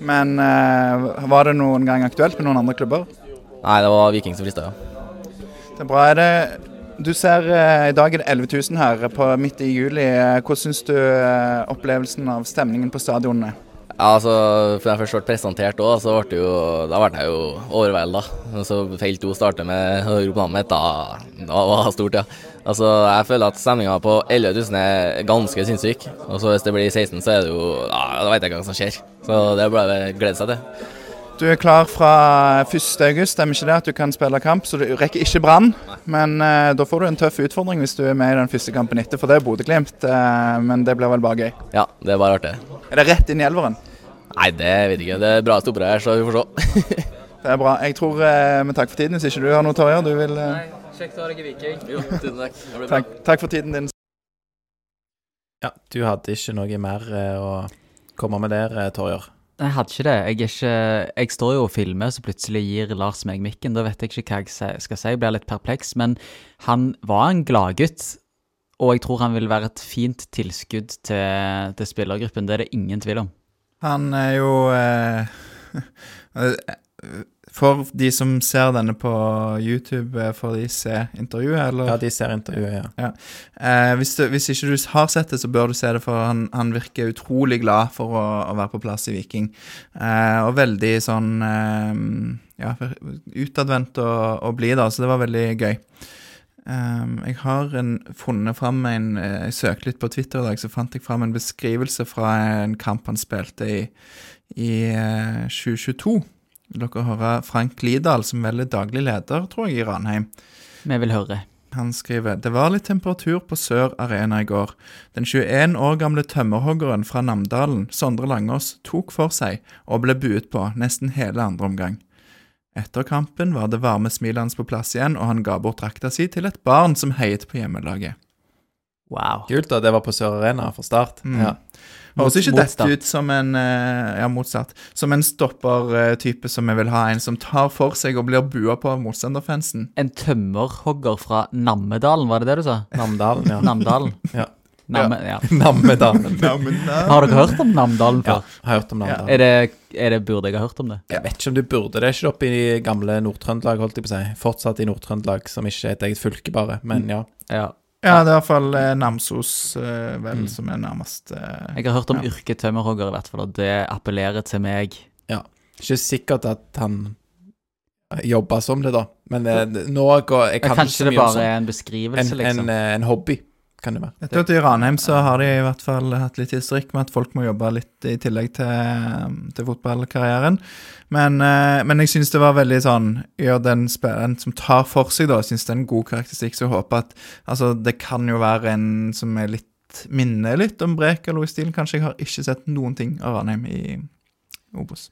Men eh, var det noen gang aktuelt med noen andre klubber? Nei, det var Viking som frista, ja. Det er bra. Er det, du ser eh, i dag er det 11 000 her på, midt i juli. Eh, Hvordan syns du opplevelsen av stemningen på stadionene? Ja, altså, for jeg først ble presentert òg, så ble det jo, da ble jeg jo overvelda. Så feil hun starter med å rope navnet mitt, da, da var det stort, ja. Altså, jeg føler at stemninga på 11 000 er ganske sinnssyk. Og så hvis det blir 16, så er det jo ja, Da vet jeg ikke hva som skjer. Så det er bare å glede seg til. Du er klar fra 1. august, stemmer ikke det at du kan spille kamp? Så du rekker ikke Brann, men uh, da får du en tøff utfordring hvis du er med i den første kampen etter, for det er Bodø-Glimt. Uh, men det blir vel bare gøy. Ja, det er bare artig. Er det rett inn i elveren? Nei, det vet jeg ikke. Det er bra stoppere her, så vi får se. Det er bra. Jeg tror eh, Men takk for tiden. Hvis ikke du har noe, Tarjei. du vil eh, Kjekt å ha deg i Viking. Jo, tusen takk. Takk, takk for tiden din. Ja, du hadde ikke noe mer eh, å komme med der, eh, Torjer. Jeg hadde ikke det. Jeg, er ikke, jeg står jo og filmer, så plutselig gir Lars meg mikken. Da vet jeg ikke hva jeg skal si. Jeg blir litt perpleks. Men han var en gladgutt, og jeg tror han vil være et fint tilskudd til, til spillergruppen. Det er det ingen tvil om. Han er jo eh, For de som ser denne på YouTube, eh, får de se intervjuet, eller? Ja, de ser intervjuet, ja. Eh, hvis, du, hvis ikke du har sett det, så bør du se det, for han, han virker utrolig glad for å, å være på plass i Viking. Eh, og veldig sånn eh, ja, utadvendt og, og blid, da, så det var veldig gøy. Eh, jeg har en, funnet fram en eh, Jeg søkte litt på Twitter i dag, så fant jeg fram en beskrivelse fra en kamp han spilte i, i uh, 2022. Vil dere høre Frank Lidahl, som vel er daglig leder, tror jeg, i Ranheim. Vi vil høre. Han skriver Det var litt temperatur på Sør Arena i går. Den 21 år gamle tømmerhoggeren fra Namdalen, Sondre Langås, tok for seg og ble buet på nesten hele andre omgang. Etter kampen var det varme smilet hans på plass igjen, og han ga bort drakta si til et barn som heiet på hjemmelaget. Wow. Kult, da. Det var på Sør Arena fra start. Mm. Ja. Høres ikke dette ut som en eh, Ja, motsatt, Som en stoppertype som vi vil ha. En som tar for seg og blir bua på av motstanderfansen. En tømmerhogger fra Nammedalen, var det det du sa? Namdalen, ja. Namdalen. Ja. Namme, ja. Nammedalen. Har dere hørt om Namdalen Ja, før? har hørt om Namdalen. Er, det, er det Burde jeg ha hørt om det? Jeg vet ikke om du burde det. Er ikke oppe i gamle Nord-Trøndelag, holdt jeg på å si. Fortsatt i Nord-Trøndelag, som ikke er et eget fylke, bare. Men ja. Ja. Ja, det er i hvert fall eh, Namsos, eh, vel, Mm. som er nærmest eh, Jeg har hørt om Ja. yrket tømmerhogger, i hvert fall, og det appellerer til meg. Ikke sikkert at han jobba som det, da. Men eh, nå går jeg kan Kanskje ikke det bare er en beskrivelse, en, en, liksom. eh, en hobby, kan det være. Jeg tror at I Ranheim så har de i hvert fall hatt litt historikk med at folk må jobbe litt i tillegg til, til fotballkarrieren. Men, eh, men jeg syns det var veldig sånn Gjør den spilleren som tar for seg, da, syns det er en god karakteristikk. Så jeg håper at Altså, det kan jo være en som er litt minner litt om Brekalo i stilen. Kanskje jeg har ikke sett noen ting av Ranheim i Obos.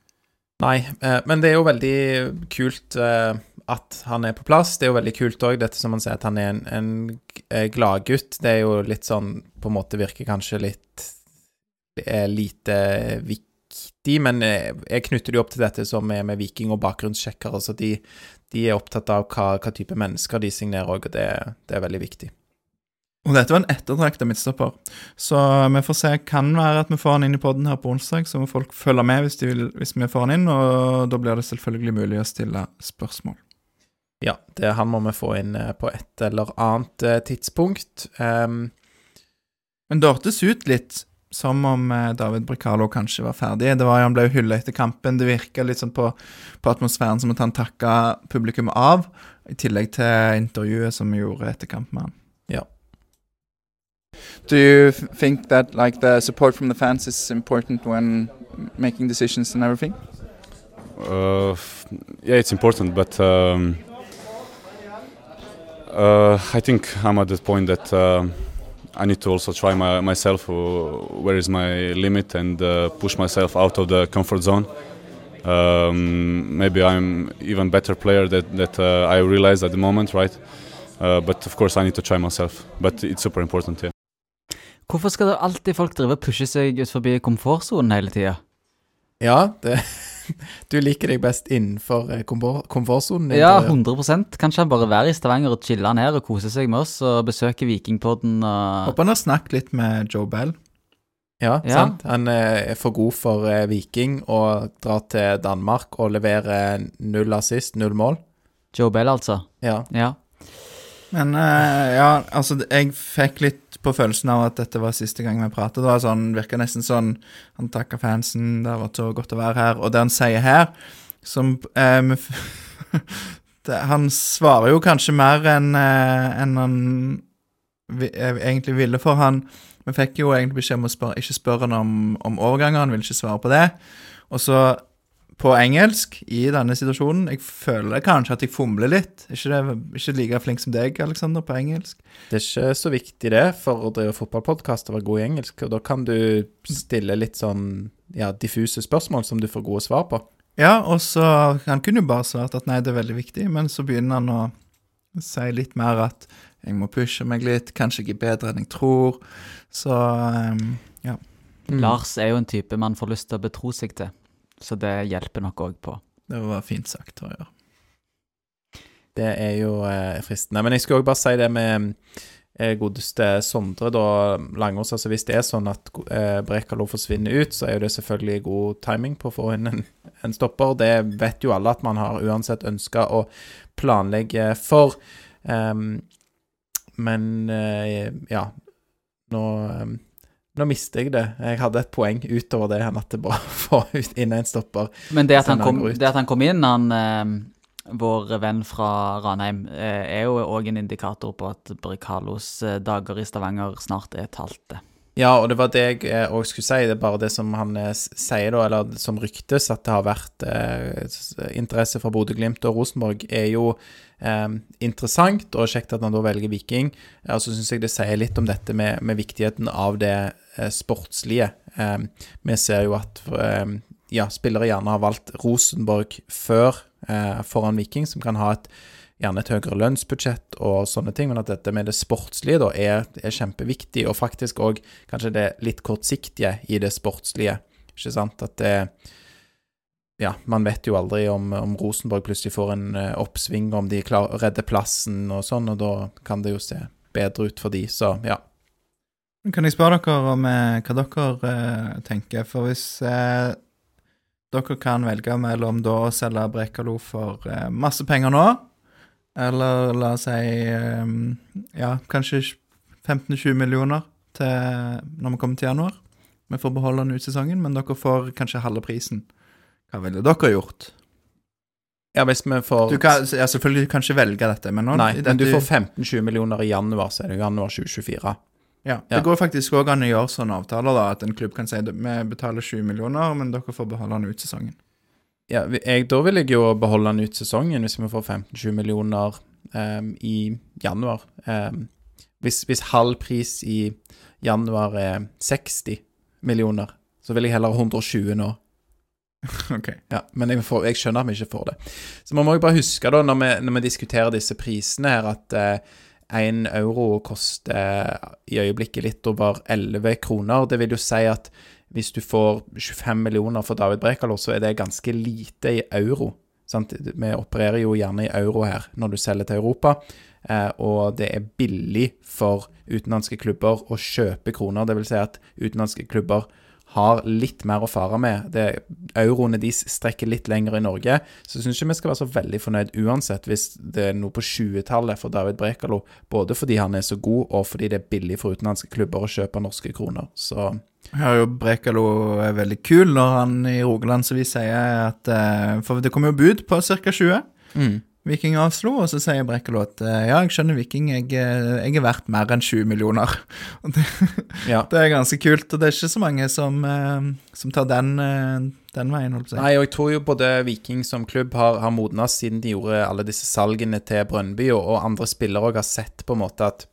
Nei, eh, men det er jo veldig kult eh, at han er på plass. Det er jo veldig kult òg, dette som han sier, at han er en, en eh, gladgutt. Det er jo litt sånn På en måte virker kanskje litt er lite viktig, men eh, jeg knytter det jo opp til dette som er med Viking og bakgrunnssjekkere. Så de, de er opptatt av hva, hva type mennesker de signerer òg, og det, det er veldig viktig. Og dette var en ettertrakta midtstopper. Så vi får se. Kan være at vi får han inn i poden her på onsdag, så må folk følge med hvis, vil, hvis vi får han inn. Og da blir det selvfølgelig mulig å stille spørsmål. Ja, det han må vi få inn eh, på et eller annet eh, tidspunkt. Um, Men det hørtes ut litt som om eh, David Brekalo kanskje var ferdig. Det var, Han ble jo hylla etter kampen. Det virka litt sånn på, på atmosfæren som at han takka publikum av, i tillegg til intervjuet som vi gjorde etter kampen med han. ja. Do you think that like the support from the fans is important when making decisions and everything? Uh, yeah, it's important, but um, uh, I think I'm at the point that um I need to also try my, myself. Uh, where is my limit and uh, push myself out of the comfort zone. Um, maybe I'm even better player that that uh, I realize at the moment, right? Uh, but of course, I need to try myself. But it's super important, yeah. Hvorfor skal det alltid folk drive og pushe seg ut forbi komfortsonen hele tida? ja det, du liker deg best innenfor eh, komfortsonen. Ja, 100 Kanskje han bare være i Stavanger og chille han her og kose seg med oss og besøke Vikingpodden og Håper han har snakket litt med Joe Bell. Ja, Ja. sant. Han eh, er for god for eh, Viking og drar til Danmark og leverer null assist, null mål. Joe Bell, altså? Ja. Ja. Men uh, ja, altså jeg fikk litt på følelsen av at dette var siste gang vi pratet. Det var sånn, virka nesten sånn Han takka fansen, det har vært så godt å være her. Og det han sier her, som um, det, Han svarer jo kanskje mer enn uh, en han vi, eh, egentlig ville, for han Vi fikk jo egentlig beskjed om å spørre, ikke spørre han om, om overganger, han ville ikke svare på det. Og så på engelsk i denne situasjonen. Jeg føler kanskje at jeg fomler litt. Ikke, det, ikke like flink som deg, Alexander, på engelsk. Det er ikke så viktig det for å drive fotballpodkast å være god i engelsk, og da kan du stille litt sånn ja, diffuse spørsmål som du får gode svar på. Ja, og så Han kunne jo bare svart at nei, det er veldig viktig, men så begynner han å si litt mer at jeg må pushe meg litt, kanskje jeg er bedre enn jeg tror. Så um, ja. Mm. Lars er jo en type man får lyst til å betro seg til, så det hjelper nok òg på. Det var fint sagt, tror jeg. Det er jo eh, fristende. Men jeg skulle òg bare si det med eh, godeste Sondre da, Langås. Altså hvis det er sånn at eh, Brekalo forsvinner ut, så er jo det selvfølgelig god timing på å få inn en, en stopper. Det vet jo alle at man har uansett ønska å planlegge for. Um, men eh, ja, nå ehm, nå mister jeg det. Jeg hadde et poeng utover det Han det bare ut inn en stopper. Men det at han kom, det at han kom inn, han eh, vår venn fra Ranheim, eh, er jo òg en indikator på at Brikalos eh, dager i Stavanger snart er talte. Ja, og det var det jeg òg skulle si. Det er bare det som han eh, sier, da, eller som ryktes, at det har vært eh, interesse fra Bodø-Glimt og Rosenborg, er jo eh, interessant, og kjekt at han da velger Viking. Eh, Og så syns jeg det sier litt om dette med, med viktigheten av det eh, sportslige. Eh, vi ser jo at eh, ja, spillere gjerne har valgt Rosenborg før eh, foran Viking, som kan ha et gjerne et høyere lønnsbudsjett og sånne ting, men at dette med det sportslige da er, er kjempeviktig, og faktisk òg kanskje det litt kortsiktige i det sportslige. Ikke sant? At det Ja, man vet jo aldri om, om Rosenborg plutselig får en eh, oppsving, om de klarer å redde plassen og sånn, og da kan det jo se bedre ut for de, så ja. Kan jeg spørre dere om eh, hva dere eh, tenker? For hvis eh, dere kan velge mellom da å selge Brekalo for eh, masse penger nå, eller la oss si eh, ja, kanskje 15-20 millioner til når vi kommer til januar. Vi får beholde den ut sesongen, men dere får kanskje halve prisen. Hva ville dere gjort? Ja, hvis vi får Du kan, ja, selvfølgelig du kan ikke velge dette, men nå Nei, men du får 15-20 millioner i januar, så er det januar 2024. Ja, Ja. Det går faktisk òg an å gjøre sånne avtaler, da, at en klubb kan si at vi betaler 20 millioner, men dere får beholde den ut sesongen. Ja, jeg, da vil jeg jo beholde den ut sesongen, hvis vi får 15-20 millioner um, i januar. Um, hvis, hvis halv pris i januar er 60 millioner, så vil jeg heller 120 nå. Ok. Ja, men jeg, får, jeg skjønner at vi ikke får det. Så man må jo bare huske, da, når vi, når vi diskuterer disse prisene her, at én euro koster i øyeblikket litt over 11 kroner. Det vil jo si at hvis du får 25 millioner for David Brekalo, så er det ganske lite i euro. Sant? Vi opererer jo gjerne i euro her når du selger til Europa, eh, og det er billig for utenlandske klubber å kjøpe kroner. Det vil si at utenlandske klubber har litt mer å fare med. Det, euroene de strekker litt lenger i Norge, så syns ikke vi skal være så veldig fornøyd uansett hvis det er noe på 20-tallet for David Brekalo. Både fordi han er så god, og fordi det er billig for utenlandske klubber å kjøpe norske kroner. Så har jo Brekalo er veldig kul når han i Rogaland så vi sier at eh, For det kommer jo bud på ca. 20. mm. Viking avslo, og så sier Brekalo at eh, ja, jeg skjønner Viking, jeg, eh, jeg er verdt mer enn 20 millioner. Og det, ja. det er ganske kult, og det er ikke så mange som, eh, som tar den, den veien, holdt på. Nei, og jeg tror jo både Viking som klubb har, har modna siden de gjorde alle disse salgene til Brønnby, og, og andre spillere òg har sett på en måte at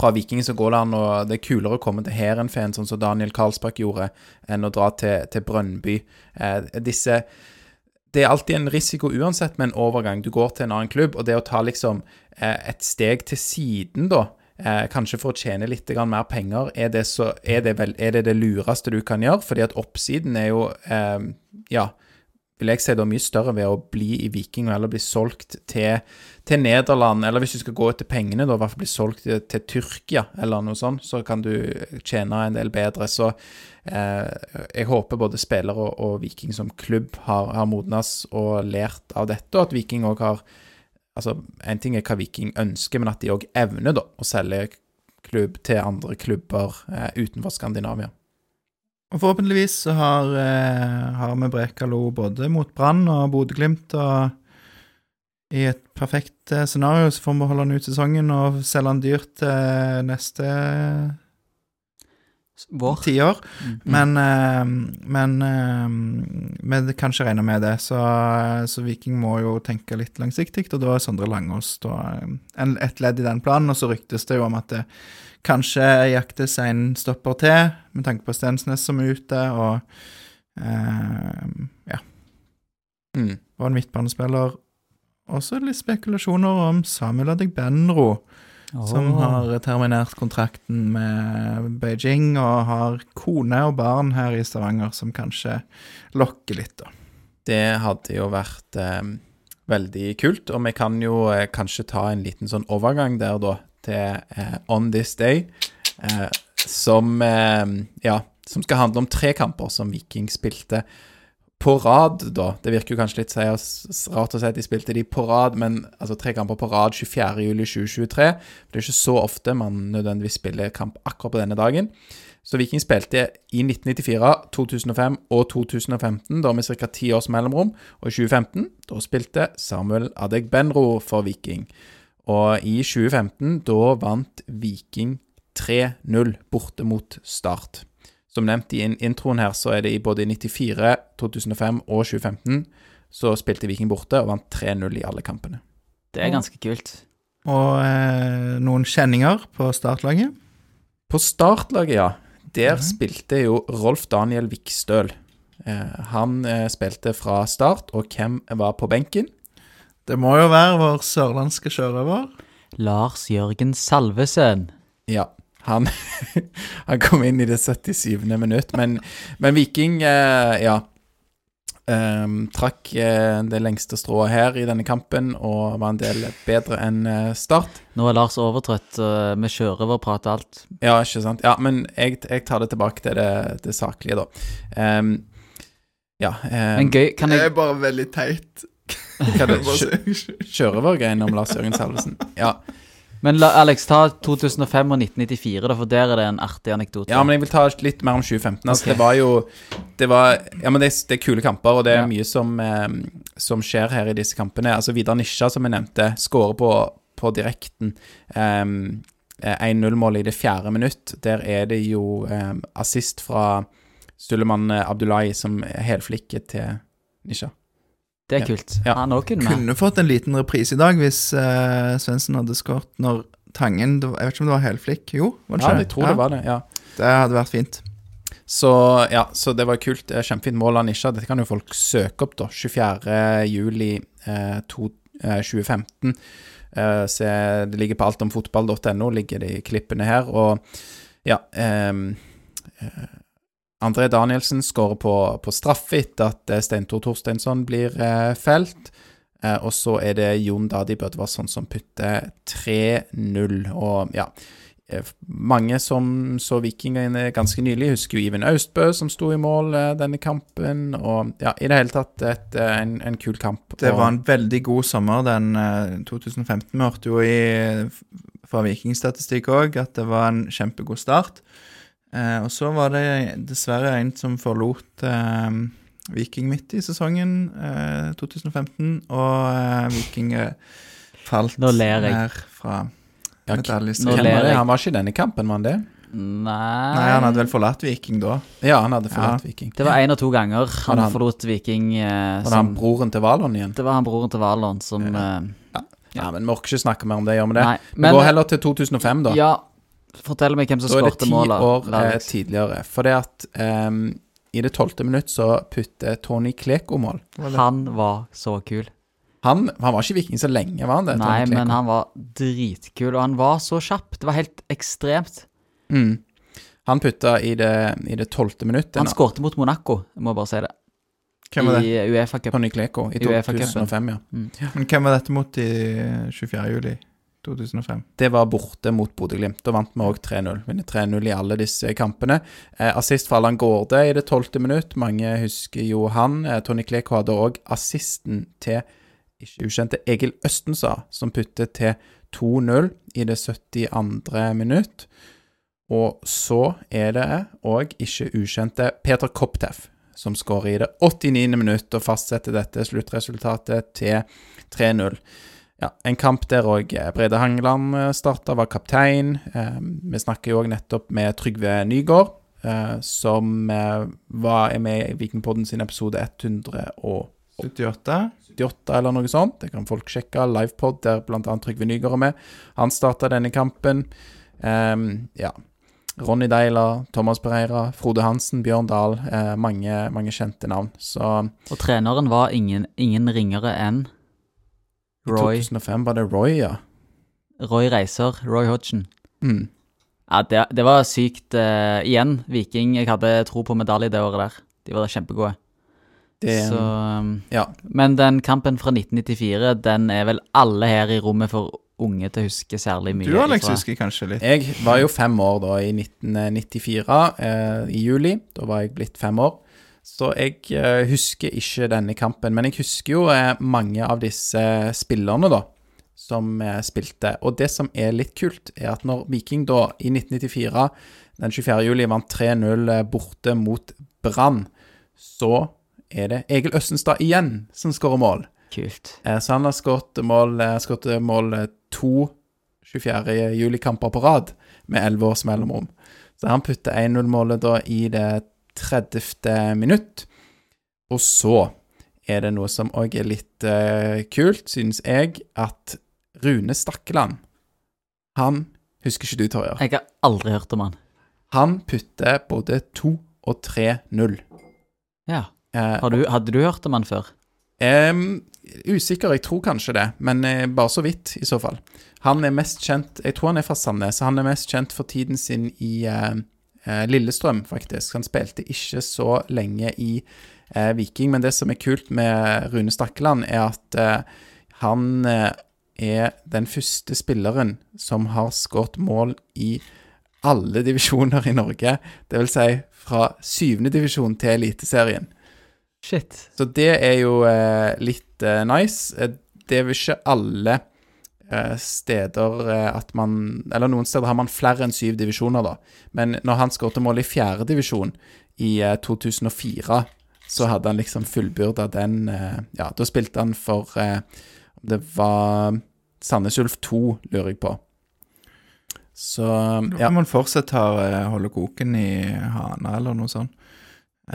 fra Viking så går det an å Det er kulere å komme til Heerenveen, sånn som Daniel Karlsbakk gjorde, enn å dra til, til Brønnby. Eh, disse det er alltid en risiko uansett med en overgang. Du går til en annen klubb, og det å ta liksom eh, et steg til siden, da, eh, kanskje for å tjene litt mer penger, er det, så, er, det vel, er det det lureste du kan gjøre? Fordi at oppsiden er jo eh, Ja, vil jeg si da mye større ved å bli i Viking og heller bli solgt til, til Nederland, eller hvis du skal gå etter pengene, da i hvert fall bli solgt til, til Tyrkia eller noe sånt, så kan du tjene en del bedre. Så eh, jeg håper både spillere og, og Viking som klubb har, har modnes og lært av dette, og at Viking òg har Altså, en ting er hva Viking ønsker, men at de òg evner da å selge klubb til andre klubber eh, utenfor Skandinavia. Og forhåpentligvis så har, eh, har vi Brekalo både mot Brann og Bodø-Glimt, og i et perfekt eh, scenario så får vi holde han ut sesongen og selge han dyrt til neste Vår. tiår. Mm. Men, eh, men eh, vi kan ikke regne med det, så, så Viking må jo tenke litt langsiktig, og da er Sondre Langås da, eh, en, et ledd i den planen. Og så ryktes det jo om at det kanskje jaktes en stopper til, med tanke på Stensnes som er ute, og eh, ja, Mm. og en midtbanespiller. Også litt spekulasjoner om Samuel Adegbenro, som har terminert kontrakten med Beijing, og har kone og barn her i Stavanger, som kanskje lokker litt, da. Det hadde jo vært eh, veldig kult, og vi kan jo eh, kanskje ta en liten sånn overgang der, da, til eh, On This Day, eh, som eh, Ja, som skal handle om tre kamper som Viking spilte på rad, da. Det virker jo kanskje litt rart å si at de spilte de på rad, men altså tre kamper på rad 24.07.2023. Det er ikke så ofte man nødvendigvis spiller kamp akkurat på denne dagen. Så Viking spilte i 1994, 2005 og 2015, da med ca. ti års mellomrom. Og i 2015 da spilte Samuel Adegbenro for Viking. Og i 2015 da vant Viking 3-0 borte mot Start. Som nevnt i introen her, så er det i både 94, 2005 og 2015 så spilte Viking borte og vant 3-0 i alle kampene. Det er ganske kult. Og eh, noen kjenninger på startlaget. På startlaget, ja. Der Mhm. spilte jo Rolf Daniel Vikstøl. Eh, han eh, spilte fra start, og hvem var på benken? Det må jo være vår sørlandske sjørøver. Lars Jørgen Salvesen. Ja, han, han kom inn i det 77. minutt, men, men Viking, eh, ja ehm, Trakk eh, det lengste strået her i denne kampen og var en del bedre enn eh, Start. Nå er Lars overtrøtt. uh, Vi kjører over og prater alt. Ja, ikke sant? Ja, men jeg, jeg tar det tilbake til det, det saklige, da. Ehm, ja ehm, Men gøy, kan Det er bare veldig teit. Hva er det? Bare Kjø- om Lars Jørgen Salvesen. Ja. Men la, Alex, ta 2005 og 1994, da, for der er det en artig anekdote. ja, men jeg vil ta litt mer om 2015. Altså, okay. Det var jo Det var Ja, men det, det er kule kamper, og det er Ja. mye som, eh, som skjer her i disse kampene. Altså Vidar Nisja, som jeg nevnte, skårer på, på direkten. Um, 1-0-målet i det fjerde minutt. Der er det jo um, assist fra Suleman Abdullahi som helflikker til Nisja. Det Ja. er kult. Ja. Han òg kunne med. Kunne fått en liten reprise i dag hvis uh, Svendsen hadde skåret når Tangen Jeg vet ikke om det var helflikk? Jo, var det Ja, jeg tror det var det. ja Det hadde vært fint. Så ja, så det var kult. Kjempefint mål av Nisha. Dette kan jo folk søke opp, da. 24. juli eh, eh, 2015. Eh, se, det ligger på altomfotball.no, ligger de klippene her. Og ja ehm, eh, André Danielsen skårer på, på straffe etter at Steintor Torsteinsson blir eh, felt. Eh, og så er det Jon Dadi Bødvarsson som putter 3-0. Og ja eh, Mange som så Vikingene ganske nylig, husker jo Iven Austbø som sto i mål eh, denne kampen. Og ja, i det hele tatt et, eh, en, en kul kamp. Det var en veldig god sommer, den eh, 2015. Vi hørte jo i, fra vikingstatistikk òg at det var en kjempegod start. Eh, og så var det dessverre en som forlot eh, Viking midt i sesongen eh, 2015, og eh, Viking eh, falt Nå ler jeg. ned fra medaljestriden. nå ler jeg. Han var ikke i denne kampen, var han det? Nei, Nei, han hadde vel forlatt Viking da. Ja, han hadde forlatt Ja. Viking. Det var én og to ganger han han? forlot Viking. Eh, Var det som, han broren til Valon igjen? det var han broren til Valon som Ja. Ja. Ja, men vi orker ikke snakke mer om det, gjør vi det? Nei, Vi går heller til 2005, da. Ja, fortell meg hvem som Da er det ti år eh, tidligere. For det at um, i det tolvte minutt så putter Tony Kleko mål. Han var så kul. Han, han var ikke viking så lenge, var han det? Nei, men han var dritkul, og han var så kjapp. Det var helt ekstremt. mm. Han putta i det, i tolvte minuttet. Han skårte mot Monaco, jeg må bare si det. Hvem var det? I Uefa-cup. Tony Kleko i I UEFA-cupen. 2005, ja. Men hvem var dette mot i 24. juli 2005? Det var borte mot Bodø-Glimt. Da vant vi òg 3-0. Vinner 3-0 i alle disse kampene. Eh, assist fra Allan Gårde i det tolvte minutt. Mange husker jo han. Eh, Tony Kleko hadde òg assisten til ikke ukjente Egil Østensa, som puttet til 2-0 i det 72. minutt. Og så er det òg ikke ukjente Peter Kopteff som skårer i det 89. minutt og fastsetter dette sluttresultatet til 3-0. Ja, en kamp der òg Brede Hangeland starta, var kaptein. Eh, vi snakker jo òg nettopp med Trygve Nygård, eh, som eh, var, med i Vikingpodden sin episode 178 78? eller noe sånt. Det kan folk sjekke. Livepod, der bl.a. Trygve Nygård er med. Han starta denne kampen. Ja. Ronny Deila, Thomas Pereira, Frode Hansen, Bjørn Dahl. Eh, mange, mange kjente navn. Så Og treneren var ingen, ingen ringere enn i 2005 var det Roy, ja. Roy Reiser, Roy Hodgson. Mm. Ja, det, det var sykt. uh, igjen, Viking. Jeg hadde tro på medalje det året der. De var kjempegode. Det, Så, um, ja. Men den kampen fra 1994, den er vel alle her i rommet for unge til å huske særlig mye Du, Alex, ifra. husker kanskje litt. Jeg var jo fem år da, i 1994, eh, i juli. Da var jeg blitt fem år. Så jeg eh, husker ikke denne kampen. Men jeg husker jo eh, mange av disse spillerne, da, som eh, spilte. Og det som er litt kult, er at når Viking da, i 1994, den 24. juli, vant 3-0 eh, borte mot Brann, så er det Egil Østenstad igjen som skårer mål. Kult. Eh, Så han har skåret mål, eh, mål eh, to 24. juli-kamper på rad, med 11 års mellomrom. Så han putter 1-0-målet da i det 30. minutt. Og så er det noe som òg er litt uh, kult, synes jeg, at Rune Stakkeland Han husker ikke du, Torjer. Jeg har aldri hørt om han. Han putter både 2 og 3-0. Ja. Eh, du, hadde du hørt om han før? Um, usikker, jeg tror kanskje det, men eh, bare så vidt, i så fall. Han er mest kjent Jeg tror han er fra Sandnes, så han er mest kjent for tiden sin i eh, Lillestrøm, faktisk. Han spilte ikke så lenge i eh, Viking, men det som er kult med Rune Stakkeland, er at eh, han eh, er den første spilleren som har skåret mål i alle divisjoner i Norge. Det vil si fra syvende divisjon til Eliteserien. Shit. Så det er jo eh, litt eh, nice. Eh, Det er vel ikke alle eh, steder eh, at man Eller noen steder har man flere enn syv divisjoner, da. Men når han skåret mål i fjerde divisjon i eh, 2004, så hadde han liksom fullbyrda den eh, Ja, da spilte han for eh, Om det var Sandnes Ulf 2, lurer jeg på. Så ja. kan man fortsatt ha, eh, holde koken i Hana eller noe sånt.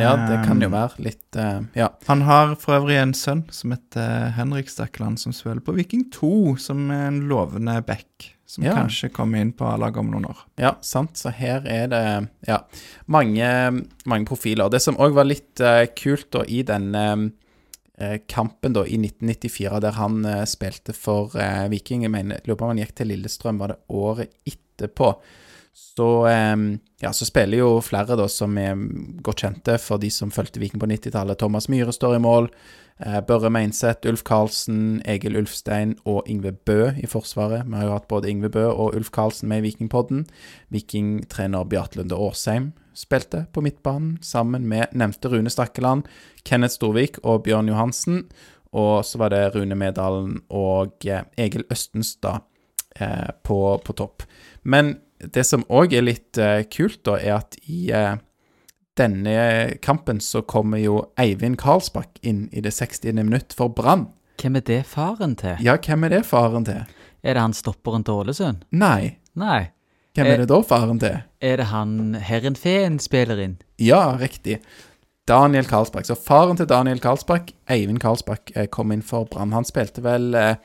Ja, det kan jo Um, være litt uh, Ja. Han har for øvrig en sønn som heter Henrik Stakkeland, som spiller på Viking 2, som er en lovende back. som Ja. kanskje kommer inn på A-laget om noen år. Ja, sant. Så her er det ja, mange, mange profiler. Det som òg var litt uh, kult da i denne uh, kampen da i 1994, der han eh, spilte for eh, Viking Jeg mener, lurer på om han gikk til Lillestrøm, var det året etterpå? Så, ja, så spiller jo flere da som er godt kjente for de som fulgte Viking på 90-tallet. Thomas Myhre står i mål. Eh, Børre Meinseth, Ulf Karlsen, Egil Ulfstein og Yngve Bø i Forsvaret. Vi har jo hatt både Yngve Bø og Ulf Karlsen med i Vikingpodden. Vikingtrener Beate Lunde Årsheim spilte på midtbanen sammen med nevnte Rune Stakkeland, Kenneth Storvik og Bjørn Johansen. Og så var det Rune Medalen og eh, Egil Østenstad eh, på, på topp. Men det som òg er litt eh, kult, da, er at i eh, denne kampen så kommer jo Eivind Karlsbakk inn i det 60. minutt for Brann. Hvem er det faren til? Ja, hvem er det faren til? Er det han stopperen til Ålesund? Nei, Nei. hvem er, er det da faren til? Er det han Herrenfeen spiller inn? Ja, riktig. Daniel Karlsbakk. Så faren til Daniel Karlsbakk, Eivind Karlsbakk, eh, kom inn for Brann. Han spilte vel eh,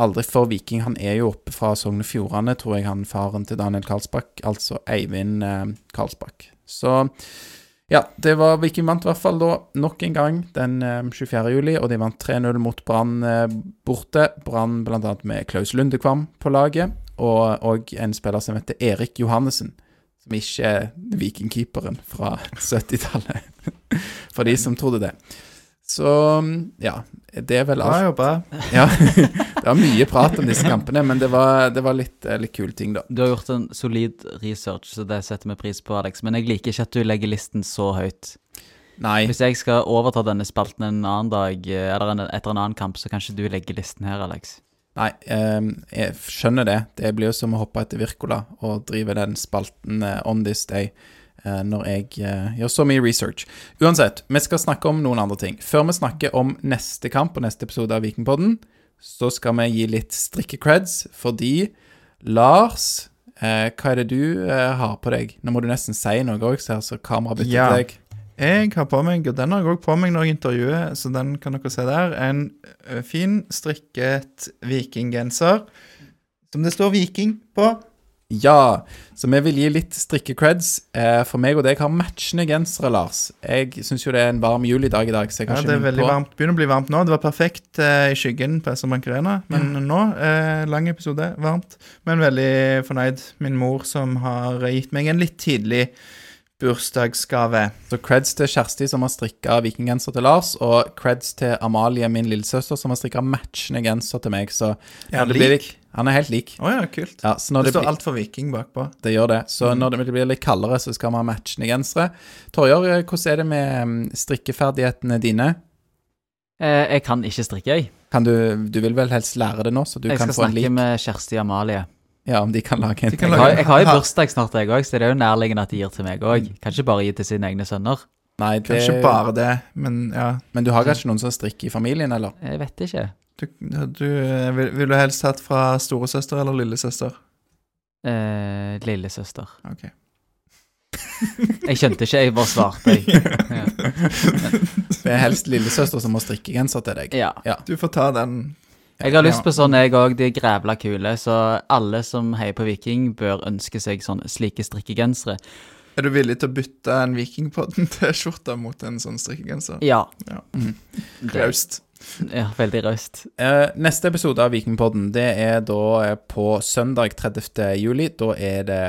aldri for Viking. Han er jo oppe fra Sogn og Fjordane, tror jeg, han faren til Daniel Karlsbakk. Altså Eivind eh, Karlsbakk. Så ja, det var Viking vant i hvert fall da nok en gang den eh, 24. juli, og de vant 3-0 mot Brann eh, borte. Brann bl.a. med Klaus Lundekvam på laget, og, og en spiller som heter Erik Johannessen. Som ikke er vikingkeeperen fra 70-tallet. For de som trodde det. Så ja, det er vel Bra jobba. Ja, det var mye prat om disse kampene, men det var, det var litt, eh, litt kule ting, da. Du har gjort en solid research, så det setter vi pris på, Alex. Men jeg liker ikke at du legger listen så høyt. Nei, Hvis jeg skal overta denne spalten en annen dag, eh, eller en, etter en annen kamp, så kan ikke du legge listen her, Alex. nei ehm, jeg skjønner det. Det blir jo som å hoppe etter Virkola og drive den spalten eh, on this day når jeg eh, gjør så mye research. Uansett, vi skal snakke om noen andre ting. Før vi snakker om neste kamp og neste episode av Vikingpodden, så skal vi gi litt strikke-creds, fordi Lars eh, hva er det du eh, har på deg? Nå må du nesten si noe òg, så kameraet bytter Ja. til deg. Jeg har på meg, og den har jeg òg på meg når jeg intervjuer, så den kan dere se der, en fin strikket vikinggenser som det står Viking på. Ja, så vi vil gi litt strikke-creds. Eh, for meg og deg har matchende gensere, Lars. Jeg syns jo det er en varm julidag i dag, så jeg kan Ja, det er veldig på. varmt. Begynner å bli varmt nå. Det var perfekt eh, i skyggen på SR Bank Arena, men nå, eh, lang episode, varmt. Men veldig fornøyd. Min mor som har gitt meg en litt tidlig bursdagsgave. Så creds til Kjersti som har strikka vikinggenser til Lars, og creds til Amalie, min lillesøster, som har strikka matchende genser til meg. Så ja, det blir lik? Han er helt lik. Oh, ja, kult. Ja, så når Det det, står altfor alt for Viking bakpå. det gjør det. Så når det blir litt kaldere, så skal vi ha matchende gensere. Torjer, eh, hvordan er det med mm, strikkeferdighetene dine? Eh, jeg kan ikke strikke, jeg. Kan du, du vil vel helst lære det nå, så du jeg kan få en lik? Jeg skal snakke med Kjersti Amalie. Ja, om de kan lage en kan Jeg lage- har, jeg har jo bursdag snart, jeg òg, så det er jo nærliggende at de gir til meg òg. Kan ikke bare gi til sine egne sønner. Nei, det, Kanskje bare det, men ja. Men du har kanskje noen som strikker i familien, eller? Jeg vet ikke. Du, du eh, vil, vil du helst hatt fra storesøster eller lillesøster? Eh, lillesøster. Ok. Jeg skjønte ikke, jeg bare svarte, jeg. Ja. Det er helst lillesøster som må strikke genser til deg. ja. Du får ta den. Jeg har lyst på sånn, jeg òg. De er grævla kule. Så alle som heier på Viking, bør ønske seg sånn slike strikkegensere. Er du villig til å bytte en Vikingpodden-T-skjorte mot en sånn strikkegenser? Ja. Ja. Det- Raust. Ja, veldig raust. Eh, neste episode av Vikingpodden det er da eh, på søndag 30. juli. Da er det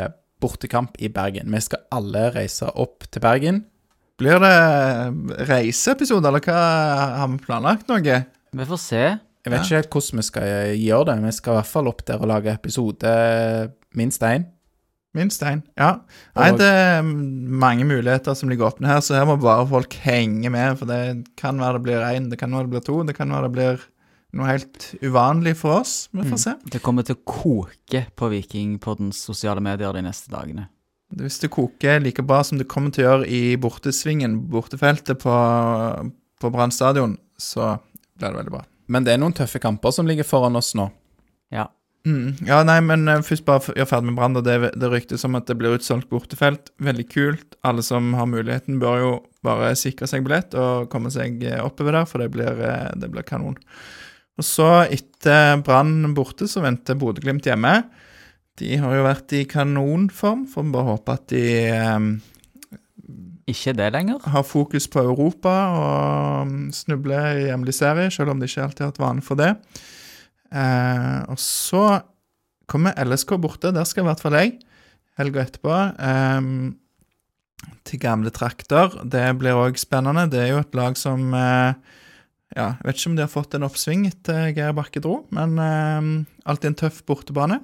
bortekamp i Bergen. Vi skal alle reise opp til Bergen. Blir det reiseepisode, eller hva har vi planlagt noe? Vi får se. Jeg vet ikke helt hvordan vi skal eh, gjøre det. Vi skal i hvert fall opp der og lage episode minst én. Minst én. Ja. Nei, det er mange muligheter som ligger åpne her, så her må bare folk henge med. For det kan være det blir én, det kan være det blir to, det kan være det blir noe helt uvanlig for oss. Vi får se. Det kommer til å koke på Vikingpoddens sosiale medier de neste dagene. Hvis det koker like bra som det kommer til å gjøre i bortesvingen, bortefeltet på, på Brann stadion, så blir det veldig bra. Men det er noen tøffe kamper som ligger foran oss nå. Ja. Mm. Ja, nei, men eh, først bare gjør ferdig med Brann. Det, det ryktes om at det blir utsolgt bortefelt. Veldig kult. Alle som har muligheten, bør jo bare sikre seg billett og komme seg eh, oppover der, for det blir, eh, det blir kanon. Og så, etter Brann borte, så venter Bodø-Glimt hjemme. De har jo vært i kanonform. Får vi bare håpe at de eh, Ikke det lenger. har fokus på Europa og mm, snubler i hjemlig serie, selv om de ikke alltid har hatt vane for det. Eh, og så kommer LSK borte. Der skal i hvert fall jeg. Helga etterpå. Eh, til gamle trakter. Det blir òg spennende. Det er jo et lag som eh, ja, Jeg vet ikke om de har fått en oppsving etter Geir Bakke dro, men eh, alltid en tøff bortebane.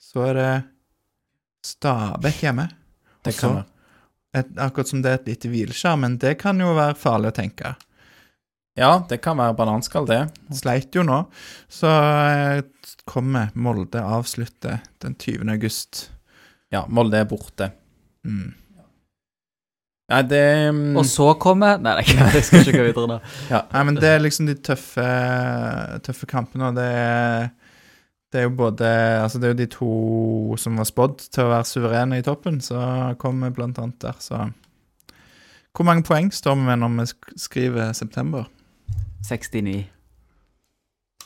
Så er det Stabæk hjemme. Det kan være. et, akkurat som det er et lite hvileskjær, men det kan jo være farlig å tenke. Ja, det kan være bananskall, det. Sleit jo nå. Så eh, kommer Molde avslutte den 20. august. Ja, Molde er borte. Mm. Nei, det mm, Og så kommer Nei, det er jeg skal ikke gå videre nå. Nei, men det er liksom de tøffe, tøffe kampene, og det er det er jo både Altså, det er jo de to som var spådd til å være suverene i toppen, så kommer blant annet der, så Hvor mange poeng står vi med når vi skriver september? 69.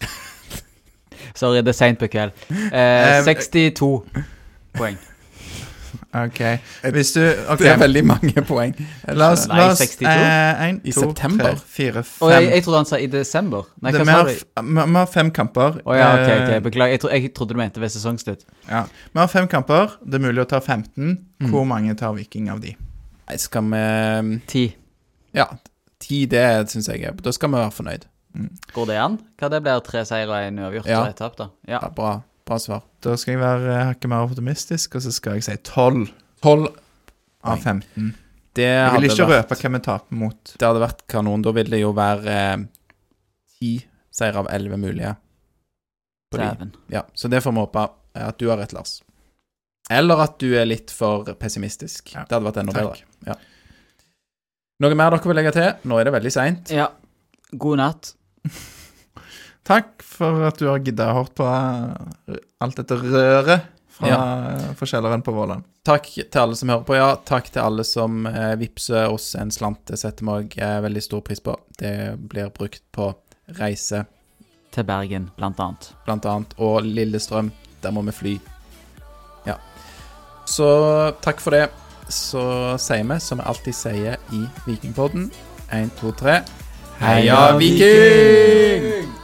Sorry, det er seint på kveld. Eh, Eh, 62 poeng. OK. Hvis du okay. Det er veldig mange poeng. La oss, Nei, la oss 62? eh, en, I to, september? tre, fire, Og jeg, jeg trodde han sa i desember. Nei, hva sa har, du? vi har fem kamper. Oh, ja, okay, ok, Eh, beklager. Jeg, tro, jeg trodde du mente ved sesongslutt. ja. Vi har fem kamper. Det er mulig å ta 15. Mm. Hvor mange tar Viking av de? Nei, skal vi Ti. Ja, ti, det syns jeg er Da skal vi være fornøyd. Går det an? Hva det blir tre seire og én uavgjort Ja. og ett tap, da? Ja. Ja, bra, bra svar. Da skal jeg være eh, hakket mer optimistisk, og så skal jeg si 12 Tolv av 15. Det Jeg vil ikke vært røpe hvem vi taper mot. Det hadde vært kanon. Da ville det jo være eh, ti seire av elleve mulige. Ja, så det får vi håpe eh, at du har rett, Lars. Eller at du er litt for pessimistisk. Ja, Det hadde vært enda takk. bedre. Ja. Noe mer dere vil legge til? Nå er det veldig seint. Ja. God natt. Takk for at du har gidda å høre på eh, alt dette røret fra ja. forskjelleren på Våland. Takk til alle som hører på, ja. Takk til alle som eh, vippser oss en slant. Det setter vi òg eh, veldig stor pris på. Det blir brukt på reise, Til Bergen, blant annet. blant annet, og Lillestrøm. Der må vi fly. Ja. Så takk for det. Så sier vi, som vi alltid sier i Vikingpodden, én, to, tre. Heia Viking!